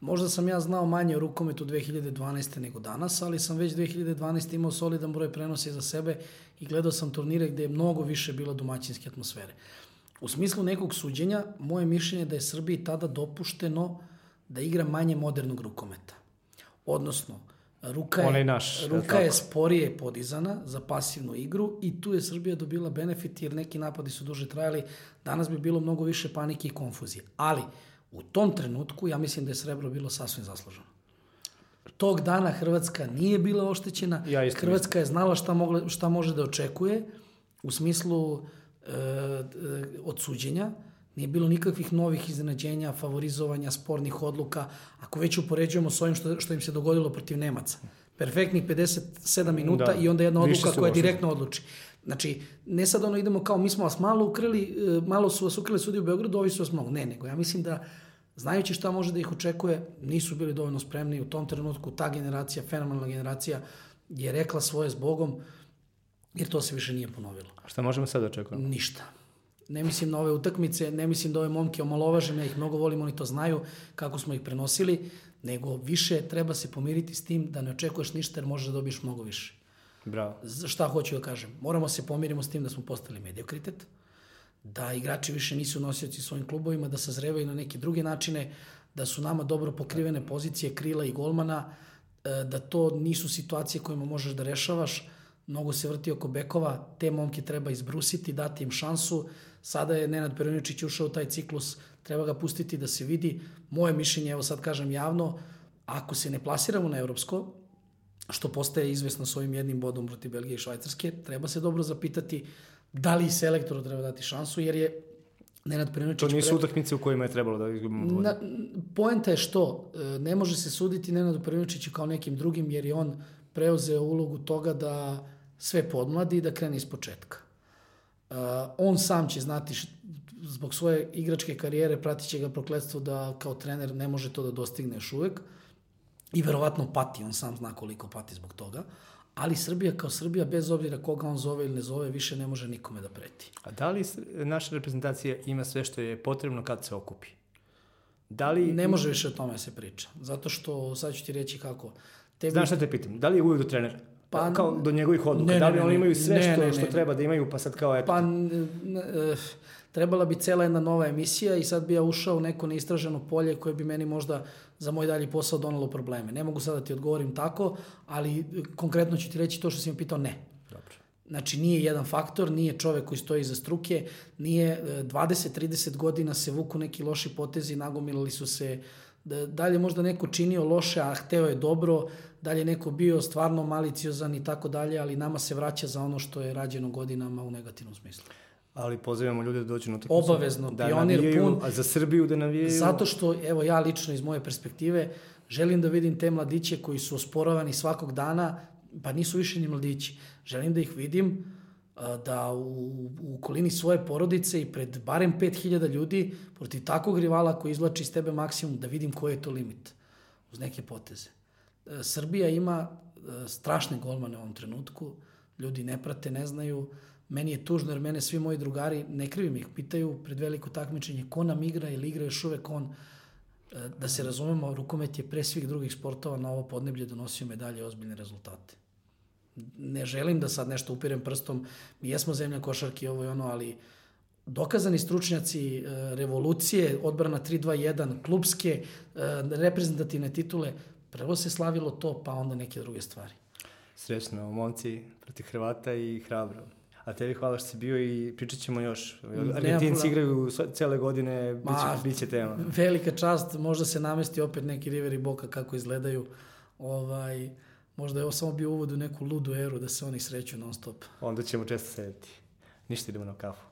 Možda sam ja znao manje o rukometu 2012. nego danas, ali sam već 2012. imao solidan broj prenosa za sebe i gledao sam turnire gde je mnogo više bilo domaćinske atmosfere. U smislu nekog suđenja, moje mišljenje je da je Srbiji tada dopušteno da igra manje modernog rukometa. Odnosno, ruka je, naš, ruka je sporije podizana za pasivnu igru i tu je Srbija dobila benefit jer neki napadi su duže trajali. Danas bi bilo mnogo više panike i konfuzije. Ali u tom trenutku ja mislim da je srebro bilo sasvim zasluženo. Tog dana Hrvatska nije bila oštećena. Ja isto Hrvatska je znala šta, mogla, šta može da očekuje u smislu e, e, od suđenja. Nije bilo nikakvih novih iznenađenja, favorizovanja, spornih odluka. Ako već upoređujemo s ovim što, što im se dogodilo protiv Nemaca. Perfektnih 57 minuta Da. i onda jedna odluka koja direktno odluči. Znači, ne sad ono idemo kao mi smo vas malo ukrili, e, malo su vas ukrili sudi u Beogradu, ovi su vas mnogo. Ne, nego ja mislim da znajući šta može da ih očekuje, nisu bili dovoljno spremni u tom trenutku. Ta generacija, fenomenalna generacija, je rekla svoje s Bogom, jer to se više nije ponovilo. A šta možemo sad da očekujemo? Ništa. Ne mislim na ove utakmice, ne mislim da ove momke omalovažem, ja ih mnogo volim, oni to znaju kako smo ih prenosili, nego više treba se pomiriti s tim da ne očekuješ ništa jer možeš da dobiješ mnogo više. Bravo. Šta hoću da kažem? Moramo se pomirimo s tim da smo postali mediokritet, da igrači više nisu nosioci svojim klubovima, da sazrevaju na neke druge načine, da su nama dobro pokrivene pozicije krila i golmana, e, da to nisu situacije kojima možeš da rešavaš, mnogo se vrti oko bekova, te momke treba izbrusiti, dati im šansu. Sada je Nenad Peruničić ušao u taj ciklus, treba ga pustiti da se vidi. Moje mišljenje, evo sad kažem javno, ako se ne plasiramo na evropsko, što postaje izvesno s ovim jednim bodom protiv Belgije i Švajcarske, treba se dobro zapitati da li selektoru treba dati šansu, jer je Nenad Peruničić... To nisu pre- utakmice u kojima je trebalo da izgubimo. Na, poenta je što e, ne može se suditi Nenadu Peruničiću kao nekim drugim, jer je on preuzeo ulogu toga da sve podmladi i da krene iz početka. Uh, on sam će znati š, zbog svoje igračke karijere pratit će ga prokledstvo da kao trener ne može to da dostigne još uvek i verovatno pati, on sam zna koliko pati zbog toga, ali Srbija kao Srbija, bez obzira koga on zove ili ne zove, više ne može nikome da preti. A da li naša reprezentacija ima sve što je potrebno kad se okupi? Da li... Ne može više o tome se priča, zato što, sad ću ti reći kako, tebi Znaš šta te pitam? Da li je uvijek do trenera? Pa- kao do njegovih odluka. Ne, da li oni imaju sve Ne, što, ne, što ne. treba da imaju, pa sad kao eto. Pa, eh, trebala bi cela jedna nova emisija i sad bi ja ušao u neko neistraženo polje koje bi meni možda za moj dalji posao donalo probleme. Ne mogu sad da ti odgovorim tako, ali eh, konkretno ću ti reći to što si me pitao, ne. Dobro. Znači nije jedan faktor, nije čovek koji stoji iza struke, nije e, 20-30 godina se vuku neki loši potezi, nagomilali su se, da, da li je možda neko činio loše, a hteo je dobro, da li je neko bio stvarno maliciozan i tako dalje, ali nama se vraća za ono što je rađeno godinama u negativnom smislu. Ali pozivamo ljude da dođu na utakmicu. Obavezno, da pionir navijaju, pun. A za Srbiju da navijaju. Zato što, evo ja lično iz moje perspektive, želim da vidim te mladiće koji su osporavani svakog dana, pa nisu više ni mladići. Želim da ih vidim da u, u okolini svoje porodice i pred barem 5000 ljudi, protiv takvog rivala koji izvlači iz tebe maksimum, da vidim koji je to limit uz neke poteze. E, Srbija ima e, strašne golmane u ovom trenutku, ljudi ne prate, ne znaju, meni je tužno jer mene svi moji drugari, ne krivim ih, pitaju pred veliko takmičenje ko nam igra ili igra još uvek on, E, da se razumemo, rukomet je pre svih drugih sportova na ovo podneblje donosio medalje ozbiljne rezultate. Ne želim da sad nešto upirem prstom, mi jesmo zemlja košarke, ovo i ono, ali dokazani stručnjaci e, revolucije, odbrana 3-2-1, klubske, e, reprezentativne titule, prvo se slavilo to, pa onda neke druge stvari. Srećno, momci protiv Hrvata i hrabro. A tebi hvala što si bio i pričat ćemo još. Argentinci igraju cele godine, bit Ma, će, bit će tema. Velika čast, možda se namesti opet neki River i Boka kako izgledaju. Ovaj, Možda je ovo samo bio uvod u neku ludu eru da se oni sreću non stop. Onda ćemo često sedeti. Ništa idemo na kafu.